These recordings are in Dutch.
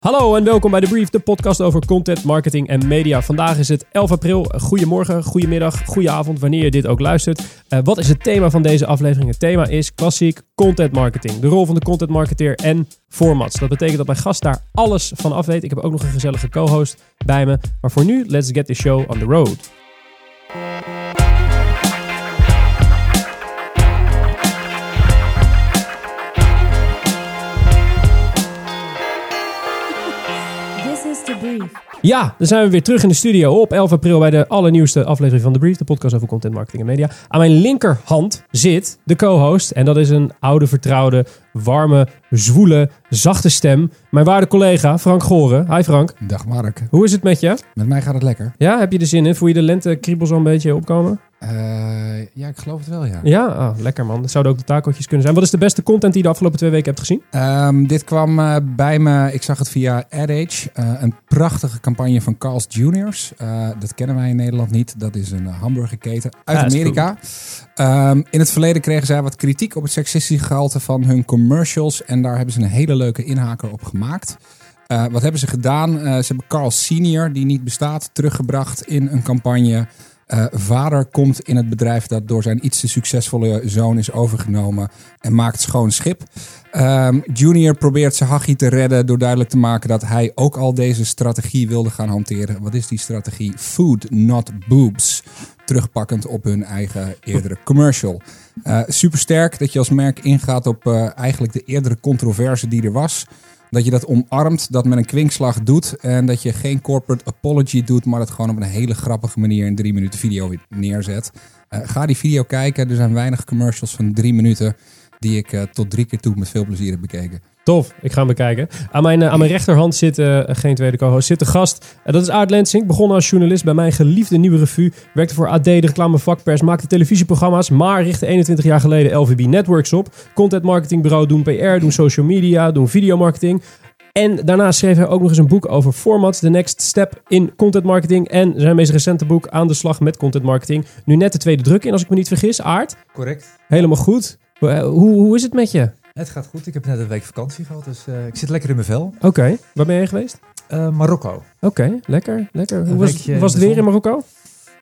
Hallo en welkom bij The Brief, de podcast over content, marketing en media. Vandaag is het 11 april. Goedemorgen, goedemiddag, goedenavond, wanneer je dit ook luistert. Uh, wat is het thema van deze aflevering? Het thema is klassiek content marketing. De rol van de content marketeer en formats. Dat betekent dat mijn gast daar alles van af weet. Ik heb ook nog een gezellige co-host bij me. Maar voor nu, let's get the show on the road. Ja, dan zijn we weer terug in de studio op 11 april bij de allernieuwste aflevering van The Brief, de podcast over content, marketing en media. Aan mijn linkerhand zit de co-host en dat is een oude, vertrouwde, warme, zwoele, zachte stem. Mijn waarde collega Frank Goren. Hi Frank. Dag Mark. Hoe is het met je? Met mij gaat het lekker. Ja, heb je er zin in? Voel je de lentekriebels al een beetje opkomen? Uh, ja, ik geloof het wel, ja. Ja, oh, lekker man. Dat zouden ook de takeltjes kunnen zijn. Wat is de beste content die je de afgelopen twee weken hebt gezien? Um, dit kwam uh, bij me, ik zag het via AdAge. Uh, een prachtige campagne van Carl's Juniors. dat kennen wij in Nederland niet. Dat is een hamburgerketen uit ja, Amerika. Um, in het verleden kregen zij wat kritiek op het seksistische gehalte van hun commercials. En daar hebben ze een hele leuke inhaker op gemaakt. wat hebben ze gedaan? ze hebben Carl Senior, die niet bestaat, teruggebracht in een campagne... Uh, vader komt in het bedrijf dat door zijn iets te succesvolle zoon is overgenomen en maakt schoon schip. Um, Junior probeert zijn hachie te redden door duidelijk te maken dat hij ook al deze strategie wilde gaan hanteren. Wat is die strategie? Food, not boobs. Terugpakkend op hun eigen eerdere commercial. Super sterk dat je als merk ingaat op uh, eigenlijk de eerdere controverse die er was. Dat je dat omarmt, dat met een kwinkslag doet. En dat je geen corporate apology doet, maar het gewoon op een hele grappige manier in drie minuten video neerzet. Uh, ga die video kijken. Er zijn weinig commercials van drie minuten die ik uh, tot drie keer toe met veel plezier heb bekeken. Tof, ik ga hem bekijken. Aan mijn, uh, aan mijn rechterhand zit, uh, geen tweede co-host, zit de gast. Uh, dat is Aart Lensing, begonnen als journalist bij mijn geliefde Nieuwe Revue. Werkte voor AD, de reclamevakpers, maakte televisieprogramma's. Maar richtte 21 jaar geleden LVB Networks op. Content marketingbureau, doen PR, doen social media, doen videomarketing. En daarna schreef hij ook nog eens een boek over formats, The Next Step in Content Marketing. En zijn meest recente boek, Aan de Slag met Content Marketing. Nu net de tweede druk in, als ik me niet vergis. Aard? Correct. Helemaal goed. Hoe, hoe is het met je? Het gaat goed. Ik heb net een week vakantie gehad, dus uh, ik zit lekker in mijn vel. Oké. Okay. Waar ben je geweest? Uh, Marokko. Oké, okay. lekker. lekker. Hoe was, was het weer in Marokko?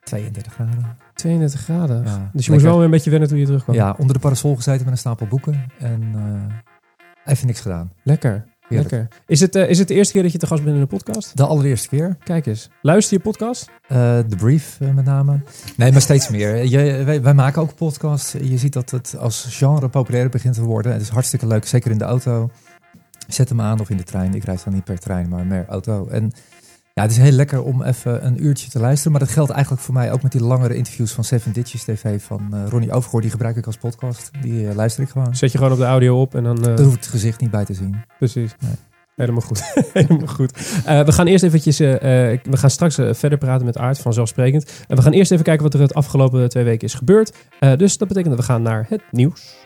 32 graden. 32 graden. Ja, dus je moest wel weer een beetje wennen toen je terugkwam. Ja, onder de parasol gezeten met een stapel boeken en uh, even niks gedaan. Lekker. Lekker. Is het, uh, is het de eerste keer dat je te gast bent in een podcast? De allereerste keer. Kijk eens. Luister je podcast? De uh, Brief uh, met name. Nee, maar steeds meer. Je, wij, wij, maken ook podcasts. Je ziet dat het als genre populair begint te worden. Het is hartstikke leuk, zeker in de auto. Zet hem aan of in de trein. Ik rijd dan niet per trein, maar meer auto. En ja, het is heel lekker om even een uurtje te luisteren. Maar dat geldt eigenlijk voor mij ook met die langere interviews van Seven Ditches TV van uh, Ronnie Overgoor. Die gebruik ik als podcast. Die uh, luister ik gewoon. Zet je gewoon op de audio op en dan... Uh... Daar hoef ik het gezicht niet bij te zien. Precies. Nee. Helemaal goed. Helemaal goed. Uh, we gaan eerst eventjes, uh, we gaan straks verder praten met Aard, vanzelfsprekend. En we gaan eerst even kijken wat er het afgelopen twee weken is gebeurd. dus dat betekent dat we gaan naar het nieuws.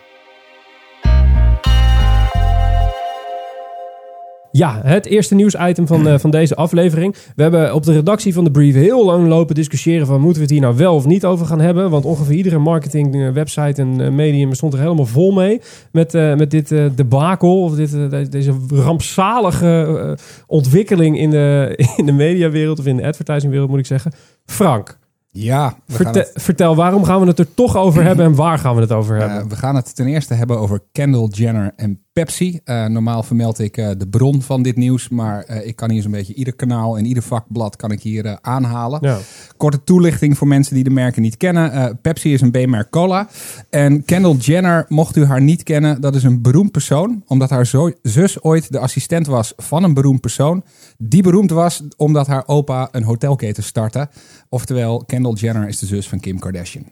Ja, het eerste nieuwsitem van, uh, van deze aflevering. We hebben op de redactie van de brief heel lang lopen discussiëren van moeten we het hier nou wel of niet over gaan hebben. Want ongeveer iedere marketing uh, website en uh, medium stond er helemaal vol mee met, met dit debakel of dit, deze rampzalige ontwikkeling in de, in de mediawereld of in de advertisingwereld moet ik zeggen. Frank, ja, Verte vertel, waarom gaan we het er toch over hebben en waar gaan we het over hebben? Uh, we gaan het ten eerste hebben over Kendall Jenner en Pepsi. Uh, normaal vermeld ik uh, de bron van dit nieuws, maar ik kan hier zo'n beetje ieder kanaal en ieder vakblad kan ik hier aanhalen. Ja. Korte toelichting voor mensen die de merken niet kennen. Pepsi is een B-merk cola. En Kendall Jenner, mocht u haar niet kennen, dat is een beroemd persoon, omdat haar zus ooit de assistent was van een beroemd persoon. Die beroemd was omdat haar opa een hotelketen startte. Oftewel, Kendall Jenner is de zus van Kim Kardashian.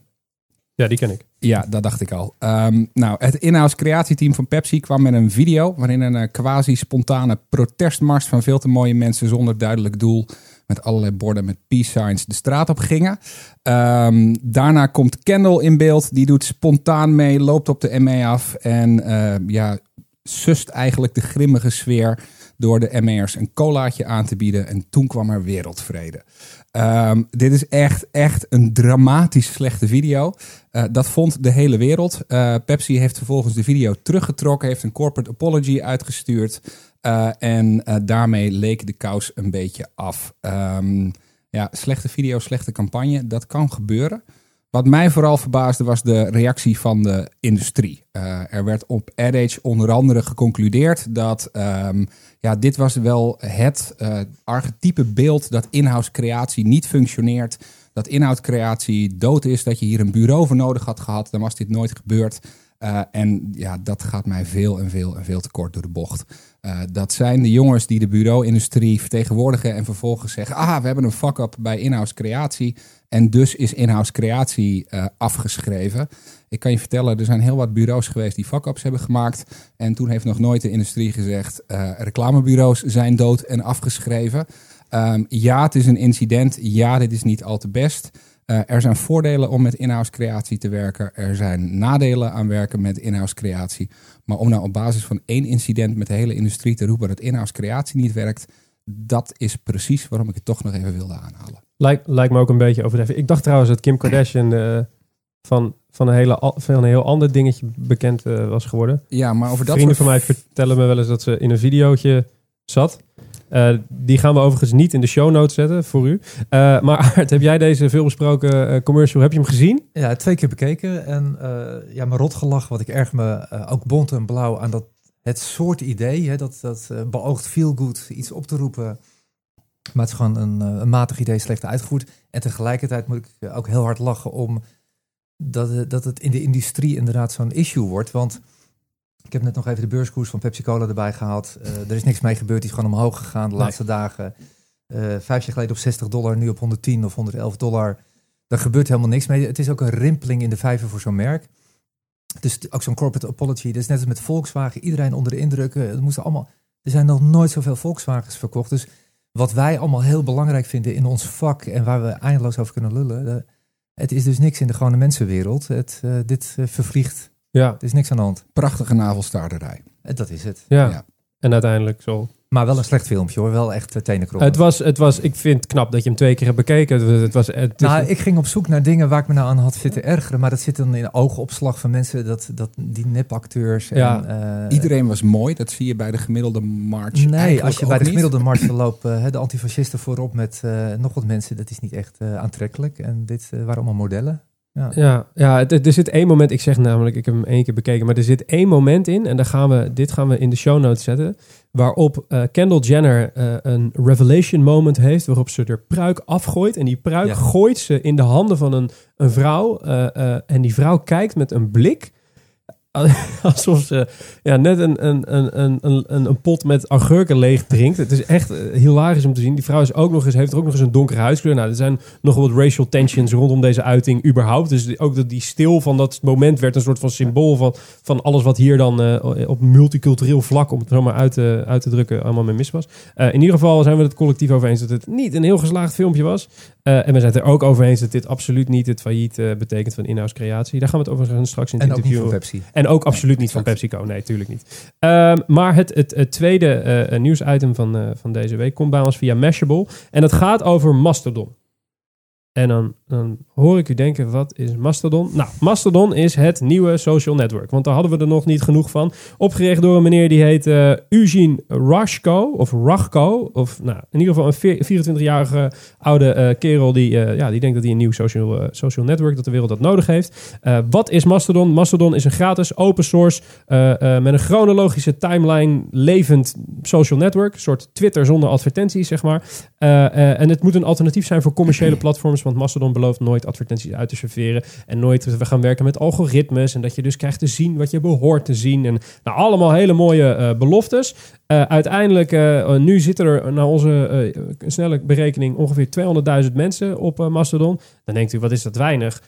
Ja, die ken ik. Ja, dat dacht ik al. Um, nou, het in-house creatieteam van Pepsi kwam met een video waarin een uh, quasi-spontane protestmars van veel te mooie mensen zonder duidelijk doel met allerlei borden met peace signs de straat op gingen. Um, daarna komt Kendall in beeld. Die doet spontaan mee, loopt op de ME af en uh, ja, sust eigenlijk de grimmige sfeer door de ME'ers een colaatje aan te bieden. En toen kwam er wereldvrede. Um, dit is echt, echt een dramatisch slechte video. Uh, dat vond de hele wereld. Uh, Pepsi heeft vervolgens de video teruggetrokken, heeft een corporate apology uitgestuurd. en daarmee leek de kous een beetje af. Ehm, ja, slechte video, slechte campagne, dat kan gebeuren. Wat mij vooral verbaasde was de reactie van de industrie. Uh, er werd op AdAge onder andere geconcludeerd dat um, ja, dit was wel het uh, archetype beeld dat in-house creatie niet functioneert. Dat inhoudcreatie dood is, dat je hier een bureau voor nodig had gehad, dan was dit nooit gebeurd. Uh, en ja, dat gaat mij veel en veel en veel te kort door de bocht. Uh, dat zijn de jongens die de bureau-industrie vertegenwoordigen en vervolgens zeggen: Ah, we hebben een fuck-up bij in-house creatie. En dus is in-house creatie uh, afgeschreven. Ik kan je vertellen, er zijn heel wat bureaus geweest die fuck-ups hebben gemaakt. En toen heeft nog nooit de industrie gezegd: reclamebureaus zijn dood en afgeschreven. Um, ja, het is een incident. Ja, dit is niet al te best. Uh, er zijn voordelen om met in-house creatie te werken. Er zijn nadelen aan werken met in-house creatie. Maar om nou op basis van één incident met de hele industrie te roepen dat in-house creatie niet werkt, dat is precies waarom ik het toch nog even wilde aanhalen. Lijkt, lijkt me ook een beetje overdreven. Ik dacht trouwens dat Kim Kardashian uh, van, van, een hele, van een heel ander dingetje bekend uh, was geworden. Ja, maar over dat Vrienden soort... van mij vertellen me wel eens dat ze in een videootje zat. Uh, die gaan we overigens niet in de show notes zetten voor u. Uh, maar Art, heb jij deze veelbesproken uh, commercial, heb je hem gezien? Ja, twee keer bekeken. En ja, mijn rot gelachen, wat ik erg me ook bont en blauw aan dat het soort idee, hè, dat, dat beoogt feel good iets op te roepen. Maar het is gewoon een, een matig idee, slecht uitgevoerd. En tegelijkertijd moet ik ook heel hard lachen om dat, dat het in de industrie inderdaad zo'n issue wordt. Want ik heb net nog even de beurskoers van Pepsi Cola erbij gehaald. Uh, er is niks mee gebeurd. Die is gewoon omhoog gegaan de laatste dagen. Uh, vijf jaar geleden op 60 dollar, nu op 110 of 111 dollar. Daar gebeurt helemaal niks mee. Het is ook een rimpeling in de vijver voor zo'n merk. Dus ook zo'n corporate apology. Is net als met Volkswagen. Iedereen onder de indruk. Het moesten allemaal, er zijn nog nooit zoveel Volkswagens verkocht. Dus wat wij allemaal heel belangrijk vinden in ons vak en waar we eindeloos over kunnen lullen. het is dus niks in de gewone mensenwereld. Het, uh, dit vervliegt ja. Er is niks aan de hand. Prachtige navelstaarderij. Eh, dat is het. Ja. ja. En uiteindelijk zo. Maar wel een slecht filmpje hoor. Wel echt uh, Het was, het was, ik vind het knap dat je hem twee keer hebt bekeken. Het was, het nou, ik ging op zoek naar dingen waar ik me nou aan had zitten ergeren. Maar dat zit dan in de oogopslag van mensen, dat, dat, die nepacteurs. Ja. En, uh, Iedereen was mooi. Dat zie je bij de gemiddelde march. Nee, als je bij de gemiddelde march loopt, uh, de antifascisten voorop met nog wat mensen. Dat is niet echt aantrekkelijk. En dit waren allemaal modellen. Ja, ja, ja er zit één moment, ik zeg namelijk, ik heb hem één keer bekeken, maar er zit één moment in, en daar gaan we, dit gaan we in de show notes zetten, waarop uh, Kendall Jenner uh, een revelation moment heeft, waarop ze er pruik afgooit. En die pruik gooit ze in de handen van een, een vrouw. Uh, en die vrouw kijkt met een blik alsof ze ja, net een, een, een, een, een, pot met augurken leeg drinkt. Het is echt eh, hilarisch om te zien. Die vrouw is ook nog eens, heeft er ook nog eens een donkere huidskleur. Nou, er zijn nog wat racial tensions rondom deze uiting überhaupt. Dus ook dat die stil van dat moment werd een soort van symbool van, van alles wat hier dan uh, op multicultureel vlak, om het zo maar uit te, uit te drukken, allemaal mee mis was. Uh, in ieder geval zijn we het collectief over eens dat het niet een heel geslaagd filmpje was. Uh, en we zijn het er ook over eens dat dit absoluut niet het failliet uh, betekent van in-house creatie. Daar gaan we het over straks in het en interview. Ook niet van Pepsi. En ook absoluut niet van PepsiCo. Nee, tuurlijk niet. Uh, maar het, het, het tweede uh, nieuwsitem van, van deze week komt bij ons via Mashable. En het gaat over Mastodon. En dan, dan hoor ik u denken, wat is Mastodon? Nou, Mastodon is het nieuwe social network. Want daar hadden we er nog niet genoeg van. Opgericht door een meneer die heet uh, Eugene Rashko. Of Rachko. Of nou, in ieder geval een 24-jarige oude uh, kerel die, uh, ja, die denkt dat hij een nieuw social, social network, dat de wereld dat nodig heeft. wat is Mastodon? Mastodon is een gratis open source met een chronologische timeline levend social network. Een soort Twitter zonder advertenties, zeg maar. en het moet een alternatief zijn voor commerciële platforms want Mastodon belooft nooit advertenties uit te serveren. En nooit we gaan werken met algoritmes. En dat je dus krijgt te zien wat je behoort te zien. En nou, allemaal hele mooie uh, beloftes. Uh, uiteindelijk, uh, nu zitten er naar onze snelle berekening ongeveer 200.000 mensen op Mastodon. Dan denkt u, wat is dat weinig?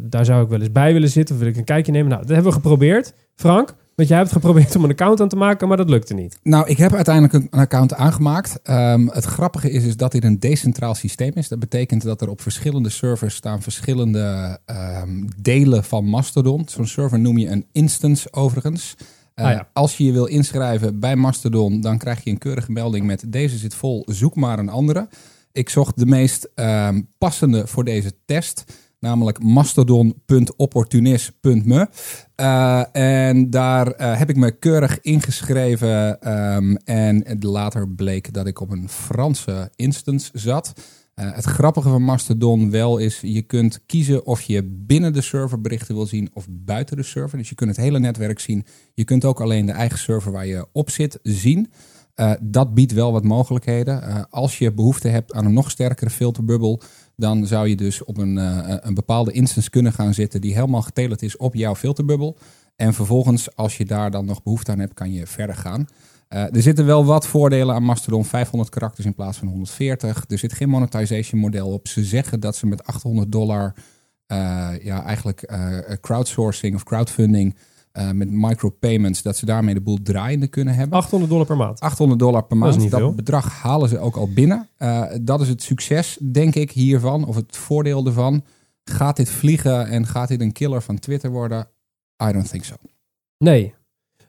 daar zou ik wel eens bij willen zitten. Of wil ik een kijkje nemen? Nou, dat hebben we geprobeerd. Frank, want jij hebt geprobeerd om een account aan te maken, maar dat lukte niet. Nou, ik heb uiteindelijk een account aangemaakt. Um, het grappige is, is dat dit een decentraal systeem is. Dat betekent dat er op verschillende servers staan verschillende um, delen van Mastodon. Zo'n server noem je een instance overigens. Uh, ah, ja. Als je je wil inschrijven bij Mastodon, dan krijg je een keurige melding met deze zit vol, zoek maar een andere. Ik zocht de meest um, passende voor deze test. Namelijk mastodon.opportunis.me. Uh, en daar heb ik me keurig ingeschreven um, en later bleek dat ik op een Franse instance zat. Uh, het grappige van Mastodon wel is, je kunt kiezen of je binnen de server berichten wil zien of buiten de server. Dus je kunt het hele netwerk zien. Je kunt ook alleen de eigen server waar je op zit zien. Dat biedt wel wat mogelijkheden. Als je behoefte hebt aan een nog sterkere filterbubbel, dan zou je dus op een, een bepaalde instance kunnen gaan zitten die helemaal getelerd is op jouw filterbubbel. En vervolgens, als je daar dan nog behoefte aan hebt, kan je verder gaan. Uh, er zitten wel wat voordelen aan Mastodon. 500 karakters in plaats van 140. Er zit geen monetization model op. Ze zeggen dat ze met 800 dollar uh, ja, eigenlijk crowdsourcing of crowdfunding met micropayments, dat ze daarmee de boel draaiende kunnen hebben. 800 dollar per maand. 800 dollar per maand. Dat, dat bedrag halen ze ook al binnen. dat is het succes, denk ik, hiervan, of het voordeel ervan. Gaat dit vliegen en gaat dit een killer van Twitter worden? I don't think so. Nee,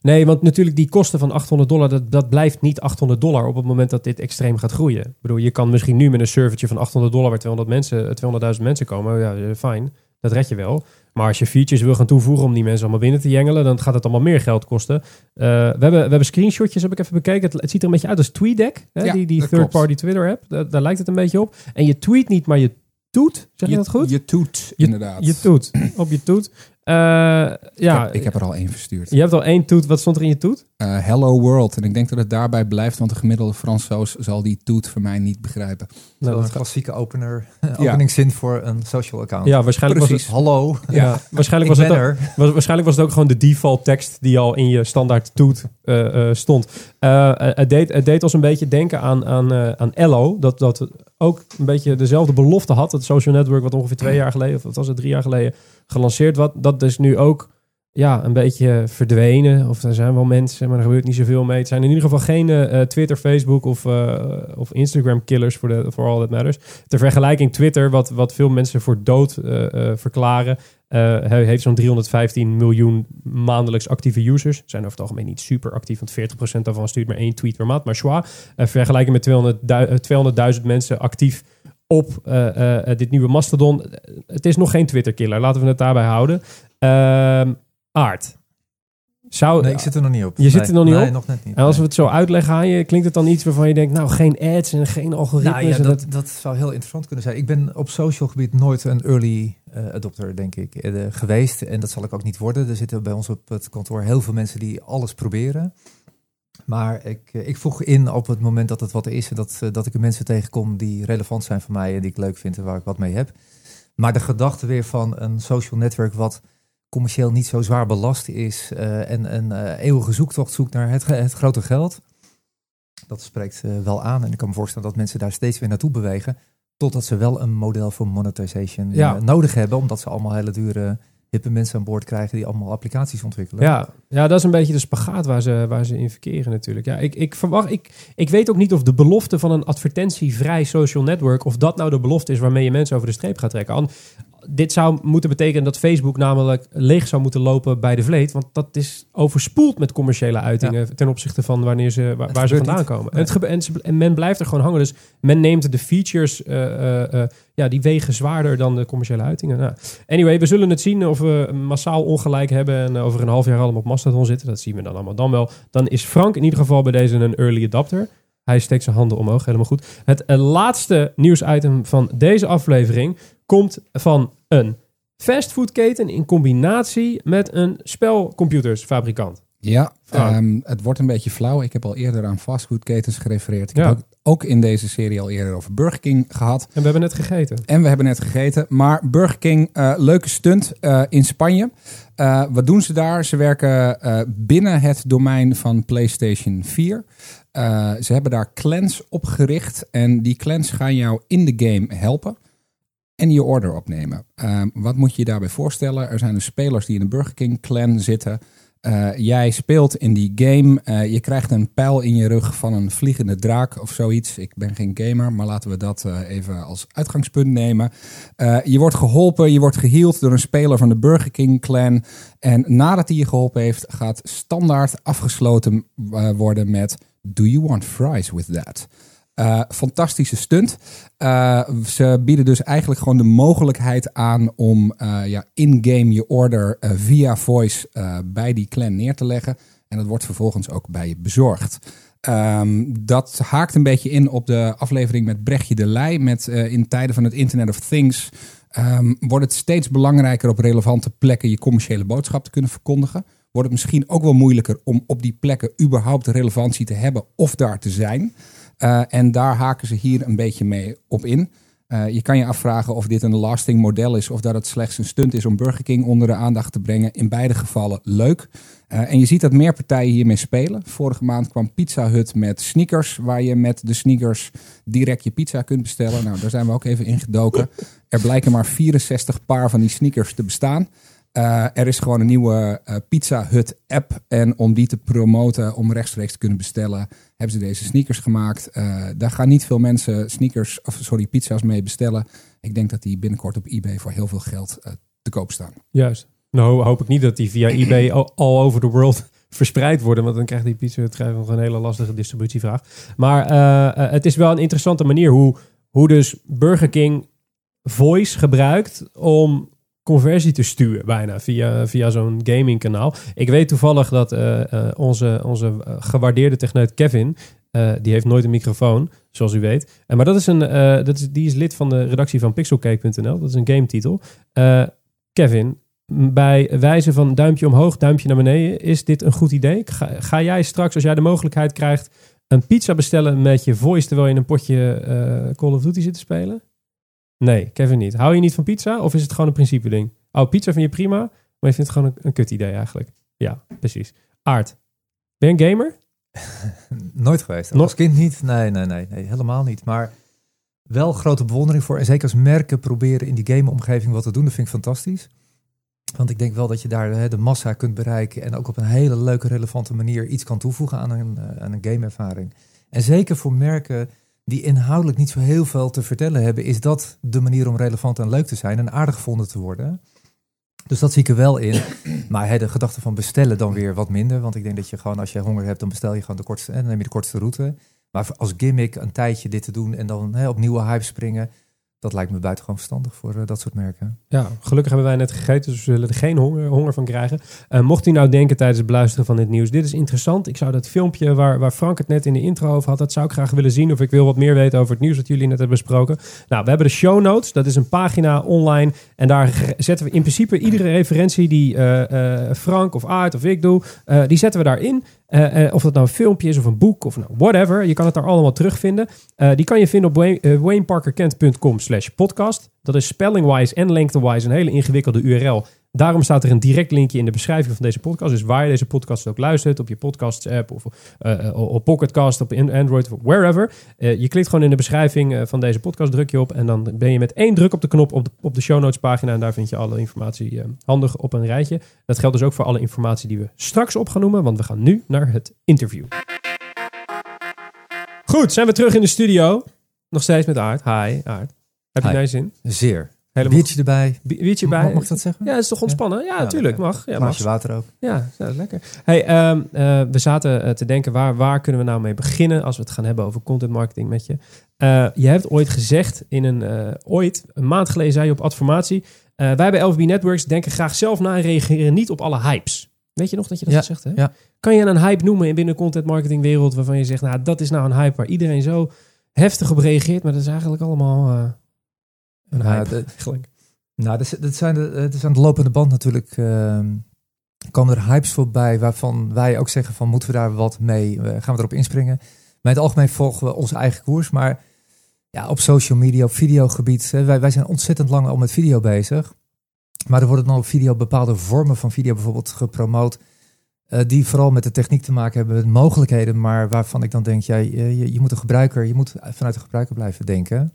Nee, want natuurlijk die kosten van 800 dollar, dat, dat blijft niet 800 dollar op het moment dat dit extreem gaat groeien. Ik bedoel, je kan misschien nu met een servertje van 800 dollar waar 200 mensen, 200.000 mensen komen, ja, eh, fijn, dat red je wel. Maar als je features wil gaan toevoegen om die mensen allemaal binnen te jengelen, dan gaat het allemaal meer geld kosten. Uh, we, hebben, we hebben screenshotjes, heb ik even bekeken. Het, ziet er een beetje uit als TweetDeck, hè? Ja, die, die third-party Twitter app. Daar, daar, lijkt het een beetje op. En je tweet niet, maar je toet. Zeg je, dat goed? Je toet, inderdaad. Je toet, op je toet. Uh, ja, ik heb, ik heb, er al één verstuurd. Je hebt al één toet. Wat stond er in je toet? Uh, Hello World. En ik denk dat het daarbij blijft, want de gemiddelde Fransoos zal die toet voor mij niet begrijpen. Nou, een klassieke opener, openingszin voor een social account. Ja, waarschijnlijk Precies. was het... Hallo. Ja, waarschijnlijk, was het ook, was, waarschijnlijk was het ook gewoon de default tekst die al in je standaard toet uh, stond. het, deed, het deed ons een beetje denken aan, aan, aan Ello. Dat, dat ook een beetje dezelfde belofte had. Het social network wat ongeveer twee jaar geleden, of wat was het, drie jaar geleden gelanceerd. Wat, dat is nu ook ja, een beetje verdwenen. Of er zijn wel mensen, maar er gebeurt niet zoveel mee. Het zijn in ieder geval geen uh, Twitter, Facebook of, uh, of Instagram killers voor de for all that matters. Ter vergelijking Twitter, wat, wat veel mensen voor dood verklaren, heeft zo'n 315 miljoen maandelijks actieve users. Zijn over het algemeen niet super actief, want 40% daarvan stuurt maar één tweet per maand. Maar schwa, vergelijking met 200.000 mensen actief op dit nieuwe Mastodon. Het is nog geen Twitter-killer, laten we het daarbij houden. Uh, Aard. Zou, nee, ik zit er nog niet op. Je zit er nog niet nee, op? nog net niet. En als we het zo uitleggen aan je, klinkt het dan iets waarvan je denkt, nou, geen ads en geen algoritmes? Nou, ja, dat, dat, zou heel interessant kunnen zijn. Ik ben op social gebied nooit een early uh, adopter, denk ik, uh, geweest. En dat zal ik ook niet worden. Er zitten bij ons op het kantoor heel veel mensen die alles proberen. Maar ik, uh, ik voeg in op het moment dat het wat is en dat, dat ik mensen tegenkom die relevant zijn voor mij en die ik leuk vind en waar ik wat mee heb. Maar de gedachte weer van een social network wat commercieel niet zo zwaar belast is uh, en een uh, eeuwige zoektocht zoekt naar het, het grote geld. Dat spreekt uh, wel aan en ik kan me voorstellen dat mensen daar steeds weer naartoe bewegen. Totdat ze wel een model voor monetization ja. nodig hebben, omdat ze allemaal hele dure hippe mensen aan boord krijgen die allemaal applicaties ontwikkelen. Ja, ja dat is een beetje de spagaat waar ze, waar ze in verkeren natuurlijk. Ja, ik, ik, verwacht, ik, ik weet ook niet of de belofte van een advertentievrij social network, of dat nou de belofte is waarmee je mensen over de streep gaat trekken dit zou moeten betekenen dat Facebook namelijk leeg zou moeten lopen bij de vleet. Want dat is overspoeld met commerciële uitingen ten opzichte van wanneer ze, waar, ze vandaan komen. En, het en, en, men blijft er gewoon hangen. Dus men neemt de features, uh, uh, ja, die wegen zwaarder dan de commerciële uitingen. Nou, anyway, we zullen het zien of we massaal ongelijk hebben en over een half jaar allemaal op Mastodon zitten. Dat zien we dan allemaal dan wel. Dan is Frank in ieder geval bij deze een early adapter. Hij steekt zijn handen omhoog, helemaal goed. Het laatste nieuwsitem van deze aflevering komt van een fastfoodketen in combinatie met een spelcomputersfabrikant. Ja, um, het wordt een beetje flauw. Ik heb al eerder aan fastfoodketens gerefereerd. Ik ja. heb ook, ook, in deze serie al eerder over Burger King gehad. En we hebben net gegeten. En we hebben net gegeten. Maar Burger King, uh, leuke stunt uh, in Spanje. Uh, wat doen ze daar? Ze werken binnen het domein van PlayStation 4. ze hebben daar clans opgericht. En die clans gaan jou in de game helpen en je order opnemen. Uh, wat moet je je daarbij voorstellen? Er zijn dus spelers die in een Burger King clan zitten. Uh, jij speelt in die game. Uh, je krijgt een pijl in je rug van een vliegende draak of zoiets. Ik ben geen gamer, maar laten we dat uh, even als uitgangspunt nemen. je wordt geholpen, je wordt geheeld door een speler van de Burger King clan. En nadat hij je geholpen heeft, gaat standaard afgesloten worden met: Do you want fries with that? Uh, fantastische stunt. Uh, ze bieden dus eigenlijk gewoon de mogelijkheid aan om uh, ja, in-game je order via voice bij die clan neer te leggen. En dat wordt vervolgens ook bij je bezorgd. Um, dat haakt een beetje in op de aflevering met Brechtje de Leij. Met in tijden van het Internet of Things um, wordt het steeds belangrijker op relevante plekken je commerciële boodschap te kunnen verkondigen. Wordt het misschien ook wel moeilijker om op die plekken überhaupt relevantie te hebben of daar te zijn. Uh, en daar haken ze hier een beetje mee op in. Uh, je kan je afvragen of dit een lasting model is of dat het slechts een stunt is om Burger King onder de aandacht te brengen. In beide gevallen leuk. Uh, en je ziet dat meer partijen hiermee spelen. Vorige maand kwam Pizza Hut met sneakers, waar je met de sneakers direct je pizza kunt bestellen. Nou, daar zijn we ook even ingedoken. Er blijken maar 64 paar van die sneakers te bestaan. Er is gewoon een nieuwe uh, Pizza Hut app. En om die te promoten, om rechtstreeks te kunnen bestellen, hebben ze deze sneakers gemaakt. Uh, daar gaan niet veel mensen sneakers, of sorry, pizza's mee bestellen. Ik denk dat die binnenkort op eBay voor heel veel geld te koop staan. Juist. Nou hoop ik niet dat die via eBay all, over the world verspreid worden. Want dan krijgt die pizza nog een hele lastige distributievraag. Maar het is wel een interessante manier hoe, hoe dus Burger King voice gebruikt om conversie te sturen, bijna via, via zo'n gaming kanaal. Ik weet toevallig dat uh, uh, onze, onze gewaardeerde techneut Kevin, die heeft nooit een microfoon, zoals u weet. maar dat is een, dat is, die is lid van de redactie van pixelcake.nl. Dat is een gametitel. Kevin, bij wijze van duimpje omhoog, duimpje naar beneden, is dit een goed idee? Ga, ga jij straks, als jij de mogelijkheid krijgt, een pizza bestellen met je voice terwijl je in een potje Call of Duty zit te spelen? Nee, Kevin niet. Hou je niet van pizza of is het gewoon een principe ding? Oh, pizza vind je prima, maar je vindt het gewoon een, een kut idee eigenlijk. Ja, precies. Aard, ben je een gamer? Nooit geweest. Nog? Als kind niet? Nee, nee, nee, nee, helemaal niet. Maar wel grote bewondering voor. En zeker als merken proberen in die gameomgeving wat te doen, dat vind ik fantastisch. Want ik denk wel dat je daar hè, de massa kunt bereiken en ook op een hele leuke, relevante manier iets kan toevoegen aan een, uh, aan een gameervaring. En zeker voor merken die inhoudelijk niet zo heel veel te vertellen hebben, is dat de manier om relevant en leuk te zijn en aardig gevonden te worden. Dus dat zie ik er wel in. Maar de gedachte van bestellen dan weer wat minder. Want ik denk dat je gewoon, als je honger hebt, dan bestel je gewoon de kortste. En dan neem je de kortste route. Maar als gimmick een tijdje dit te doen en dan hè, op nieuwe hype springen dat lijkt me buitengewoon verstandig voor uh, dat soort merken. Ja, gelukkig hebben wij net gegeten, dus we zullen er geen honger, honger van krijgen. Uh, mocht u nou denken tijdens het beluisteren van dit nieuws, dit is interessant. Ik zou dat filmpje waar, waar Frank het net in de intro over had, dat zou ik graag willen zien. Of ik wil wat meer weten over het nieuws dat jullie net hebben besproken. Nou, we hebben de show notes. Dat is een pagina online. En daar zetten we in principe iedere referentie die uh, Frank of Aart of ik doe, die zetten we daarin. Uh, of dat nou een filmpje is of een boek of nou whatever. Je kan het daar allemaal terugvinden. Die kan je vinden op wayneparkerkent.com slash podcast. Dat is spellingwise en lengthwise een hele ingewikkelde URL. Daarom staat er een direct linkje in de beschrijving van deze podcast. Dus waar je deze podcast ook luistert, op je podcasts app of uh, op Pocketcast, op Android of wherever. Uh, je klikt gewoon in de beschrijving van deze podcast, druk je op en dan ben je met één druk op de knop op de, op de show notes pagina en daar vind je alle informatie handig op een rijtje. Dat geldt dus ook voor alle informatie die we straks op gaan noemen, want we gaan nu naar het interview. Goed, zijn we terug in de studio. Nog steeds met Aard. Hi Aard. Heb je naar zin? Zeer. Helemaal. Biertje erbij. Biertje bij. Mag, mag ik dat zeggen? Ja, is toch ontspannen? Ja, natuurlijk. Ja, mag. Ja, mag. water ook. Ja, lekker. Hey, um, uh, we zaten uh, te denken, waar, waar kunnen we nou mee beginnen als we het gaan hebben over content marketing met je? Uh, je hebt ooit gezegd in een, ooit, een maand geleden zei je op Adformatie, wij bij LVB Networks denken graag zelf na en reageren niet op alle hypes. Weet je nog dat je dat ja, gezegd hebt? Ja. Kan je een hype noemen in binnen content marketing wereld waarvan je zegt, nou, dat is nou een hype waar iedereen zo heftig op reageert, maar dat is eigenlijk allemaal een hype. Eigenlijk. Nou, dat, zijn de, het is aan de lopende band natuurlijk. Uh, komen er hypes voorbij waarvan wij ook zeggen van moeten we daar wat mee? Uh, gaan we erop inspringen? Maar in het algemeen volgen we onze eigen koers. Maar ja, op social media, op videogebied. Hè, wij, wij zijn ontzettend lang al met video bezig. Maar er worden dan op video bepaalde vormen van video bijvoorbeeld gepromoot. Uh, die vooral met de techniek te maken hebben, met mogelijkheden. Maar waarvan ik dan denk, ja, je, je moet de gebruiker, je moet vanuit de gebruiker blijven denken.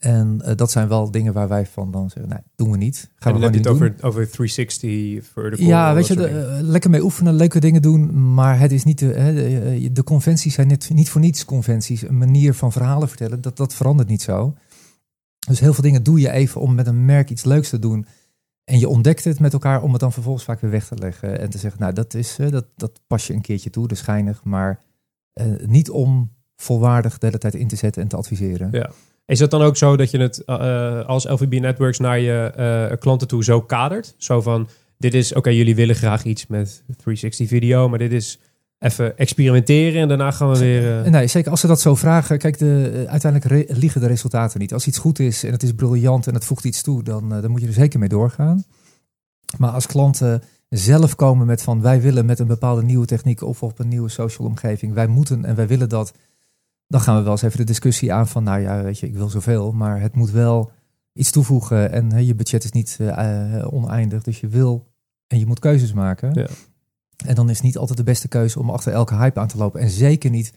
En uh, dat zijn wel dingen waar wij van dan zeggen, nee, doen we niet. Gaan en we niet over, over 360 vertical? Ja, weet je, de, uh, lekker mee oefenen, leuke dingen doen. Maar het is niet de, de, de, conventies zijn net, niet voor niets conventies. Een manier van verhalen vertellen, dat, dat verandert niet zo. Dus heel veel dingen doe je even om met een merk iets leuks te doen. En je ontdekt het met elkaar om het dan vervolgens vaak weer weg te leggen. En te zeggen, nou, dat, is, uh, dat, dat pas je een keertje toe, is schijnig. Maar niet om volwaardig de hele tijd in te zetten en te adviseren. Ja. Is het dan ook zo dat je het uh, als LVB Networks naar je uh, klanten toe zo kadert? Zo van, dit is, oké, jullie willen graag iets met 360 video, maar dit is even experimenteren en daarna gaan we weer... Uh... Nee, zeker als ze dat zo vragen. Kijk, de, uiteindelijk liggen de resultaten niet. Als iets goed is en het is briljant en het voegt iets toe, dan, dan moet je er zeker mee doorgaan. Maar als klanten zelf komen met van wij willen met een bepaalde nieuwe techniek of op een nieuwe social omgeving, wij moeten en wij willen dat, dan gaan we wel eens even de discussie aan van nou ja, weet je, ik wil zoveel, maar het moet wel iets toevoegen en je budget is niet uh, oneindig, dus je wil en je moet keuzes maken. Ja. En dan is het niet altijd de beste keuze om achter elke hype aan te lopen. En zeker niet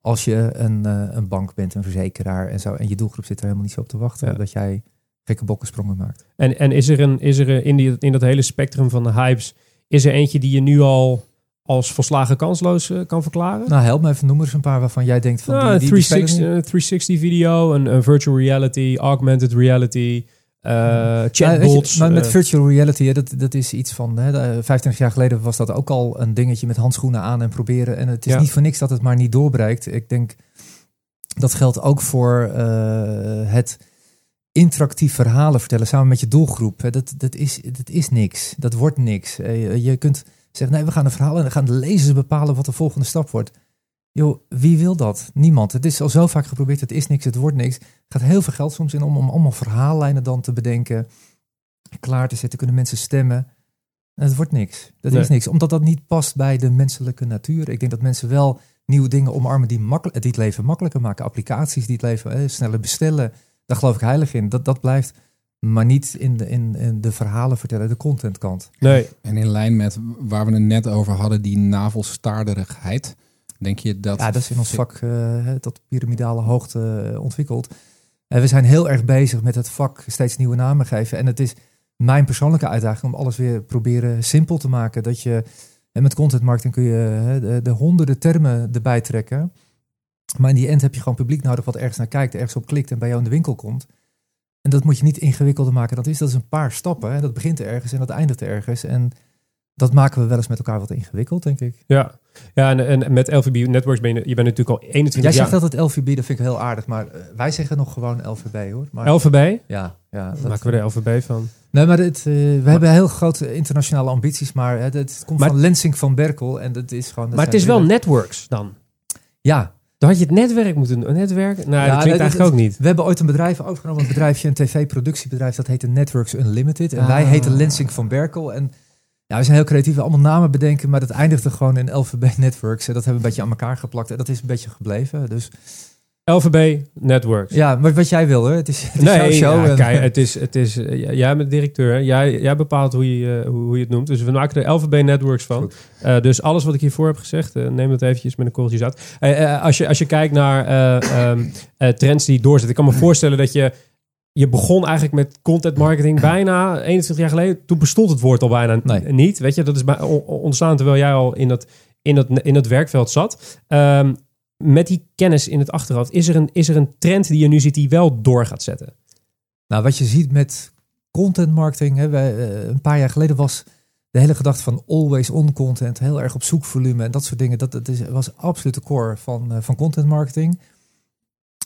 als je een, uh, een bank bent, een verzekeraar en zo. En je doelgroep zit er helemaal niet zo op te wachten. Dat jij gekke bokkensprongen maakt. En, en is er, een, is er in, die, in dat hele spectrum van de hypes, is er eentje die je nu al als volslagen kansloos uh, kan verklaren? Nou, help me even, noem eens een paar waarvan jij denkt van nou, die, die, 360, uh, 360 video, een, virtual reality, augmented reality, uh, chatbots. maar met virtual reality, dat, dat is iets van... Hè, 25 jaar geleden was dat ook al een dingetje met handschoenen aan en proberen. En het is niet voor niks dat het maar niet doorbreekt. Ik denk, dat geldt ook voor uh, het interactief verhalen vertellen samen met je doelgroep. Dat, dat, is, dat is niks. Dat wordt niks. Je kunt zeggen, nee, we gaan een verhaal en dan gaan de lezers bepalen wat de volgende stap wordt. Joh, wie wil dat? Niemand. Het is al zo vaak geprobeerd, het is niks, het wordt niks. Er gaat heel veel geld soms in om, om allemaal verhaallijnen dan te bedenken, klaar te zetten, kunnen mensen stemmen. En het wordt niks. Dat is niks, omdat dat niet past bij de menselijke natuur. Ik denk dat mensen wel nieuwe dingen omarmen die, makkelijk, die het leven makkelijker maken. Applicaties die het leven eh, sneller bestellen. Daar geloof ik heilig in. Dat, dat blijft maar niet in de, in, in de verhalen vertellen, de contentkant. Nee. En in lijn met waar we het net over hadden, die navelstaarderigheid. Denk je dat... Ja, dat is in ons vak uh, tot piramidale hoogte uh, ontwikkeld. En we zijn heel erg bezig met het vak steeds nieuwe namen geven. En het is mijn persoonlijke uitdaging om alles weer proberen simpel te maken. Dat je, en met content marketing kun je de, de, honderden termen erbij trekken. Maar in die end heb je gewoon publiek nodig wat ergens naar kijkt, ergens op klikt en bij jou in de winkel komt. En dat moet je niet ingewikkelder maken. Dat is, dat is een paar stappen. Hè. Dat begint ergens en dat eindigt ergens. En dat maken we wel eens met elkaar wat ingewikkeld, denk ik. Ja, ja en, en met LVB Networks ben je, je bent natuurlijk al 21 Jij jaar... zegt altijd LVB, dat vind ik heel aardig, maar eh, wij zeggen nog gewoon LVB hoor. Maar, LVB? Ja. ja dat, maken we de LVB van. Nee, maar dit, uh, we hebben heel grote internationale ambities, maar het, het komt maar, van Lensing van Berkel en dat is gewoon... Dat maar het is wel Networks dan? Ja, dan had je het netwerk moeten doen. Netwerk? Nou, ja, dat klinkt eigenlijk ook niet. We hebben ooit een bedrijf overgenomen, een bedrijfje, een tv-productiebedrijf, dat heette Networks Unlimited. En wij ah. heten Lensing van Berkel. En ja, we zijn heel creatief, allemaal namen bedenken, maar dat eindigde gewoon in LVB Networks. En dat hebben we een beetje aan elkaar geplakt en dat is een beetje gebleven. Dus... LVB Networks. Ja, maar wat jij wil, hè? Het is, het is nee, jouw show. Ja, kijk, het is, het is, jij bent directeur, jij, jij bepaalt hoe je, hoe, hoe je het noemt. Dus we maken er LVB Networks van. Uh, dus alles wat ik hiervoor heb gezegd, uh, neem het eventjes met een korreltje zout. Uh, als, je, als je kijkt naar um, trends die doorzetten, ik kan me voorstellen dat je je begon eigenlijk met content marketing bijna 21 jaar geleden. Toen bestond het woord al bijna nee. niet. Weet je, dat is ontstaan terwijl jij al in dat, in dat, in dat werkveld zat. Um, met die kennis in het achterhoofd, is er, een, is er een trend die je nu ziet die wel door gaat zetten? Nou, wat je ziet met content marketing, hè, uh, een paar jaar geleden was de hele gedachte van always on content, heel erg op zoekvolume en dat soort dingen. Dat, dat is, was absoluut de core van, uh, van content marketing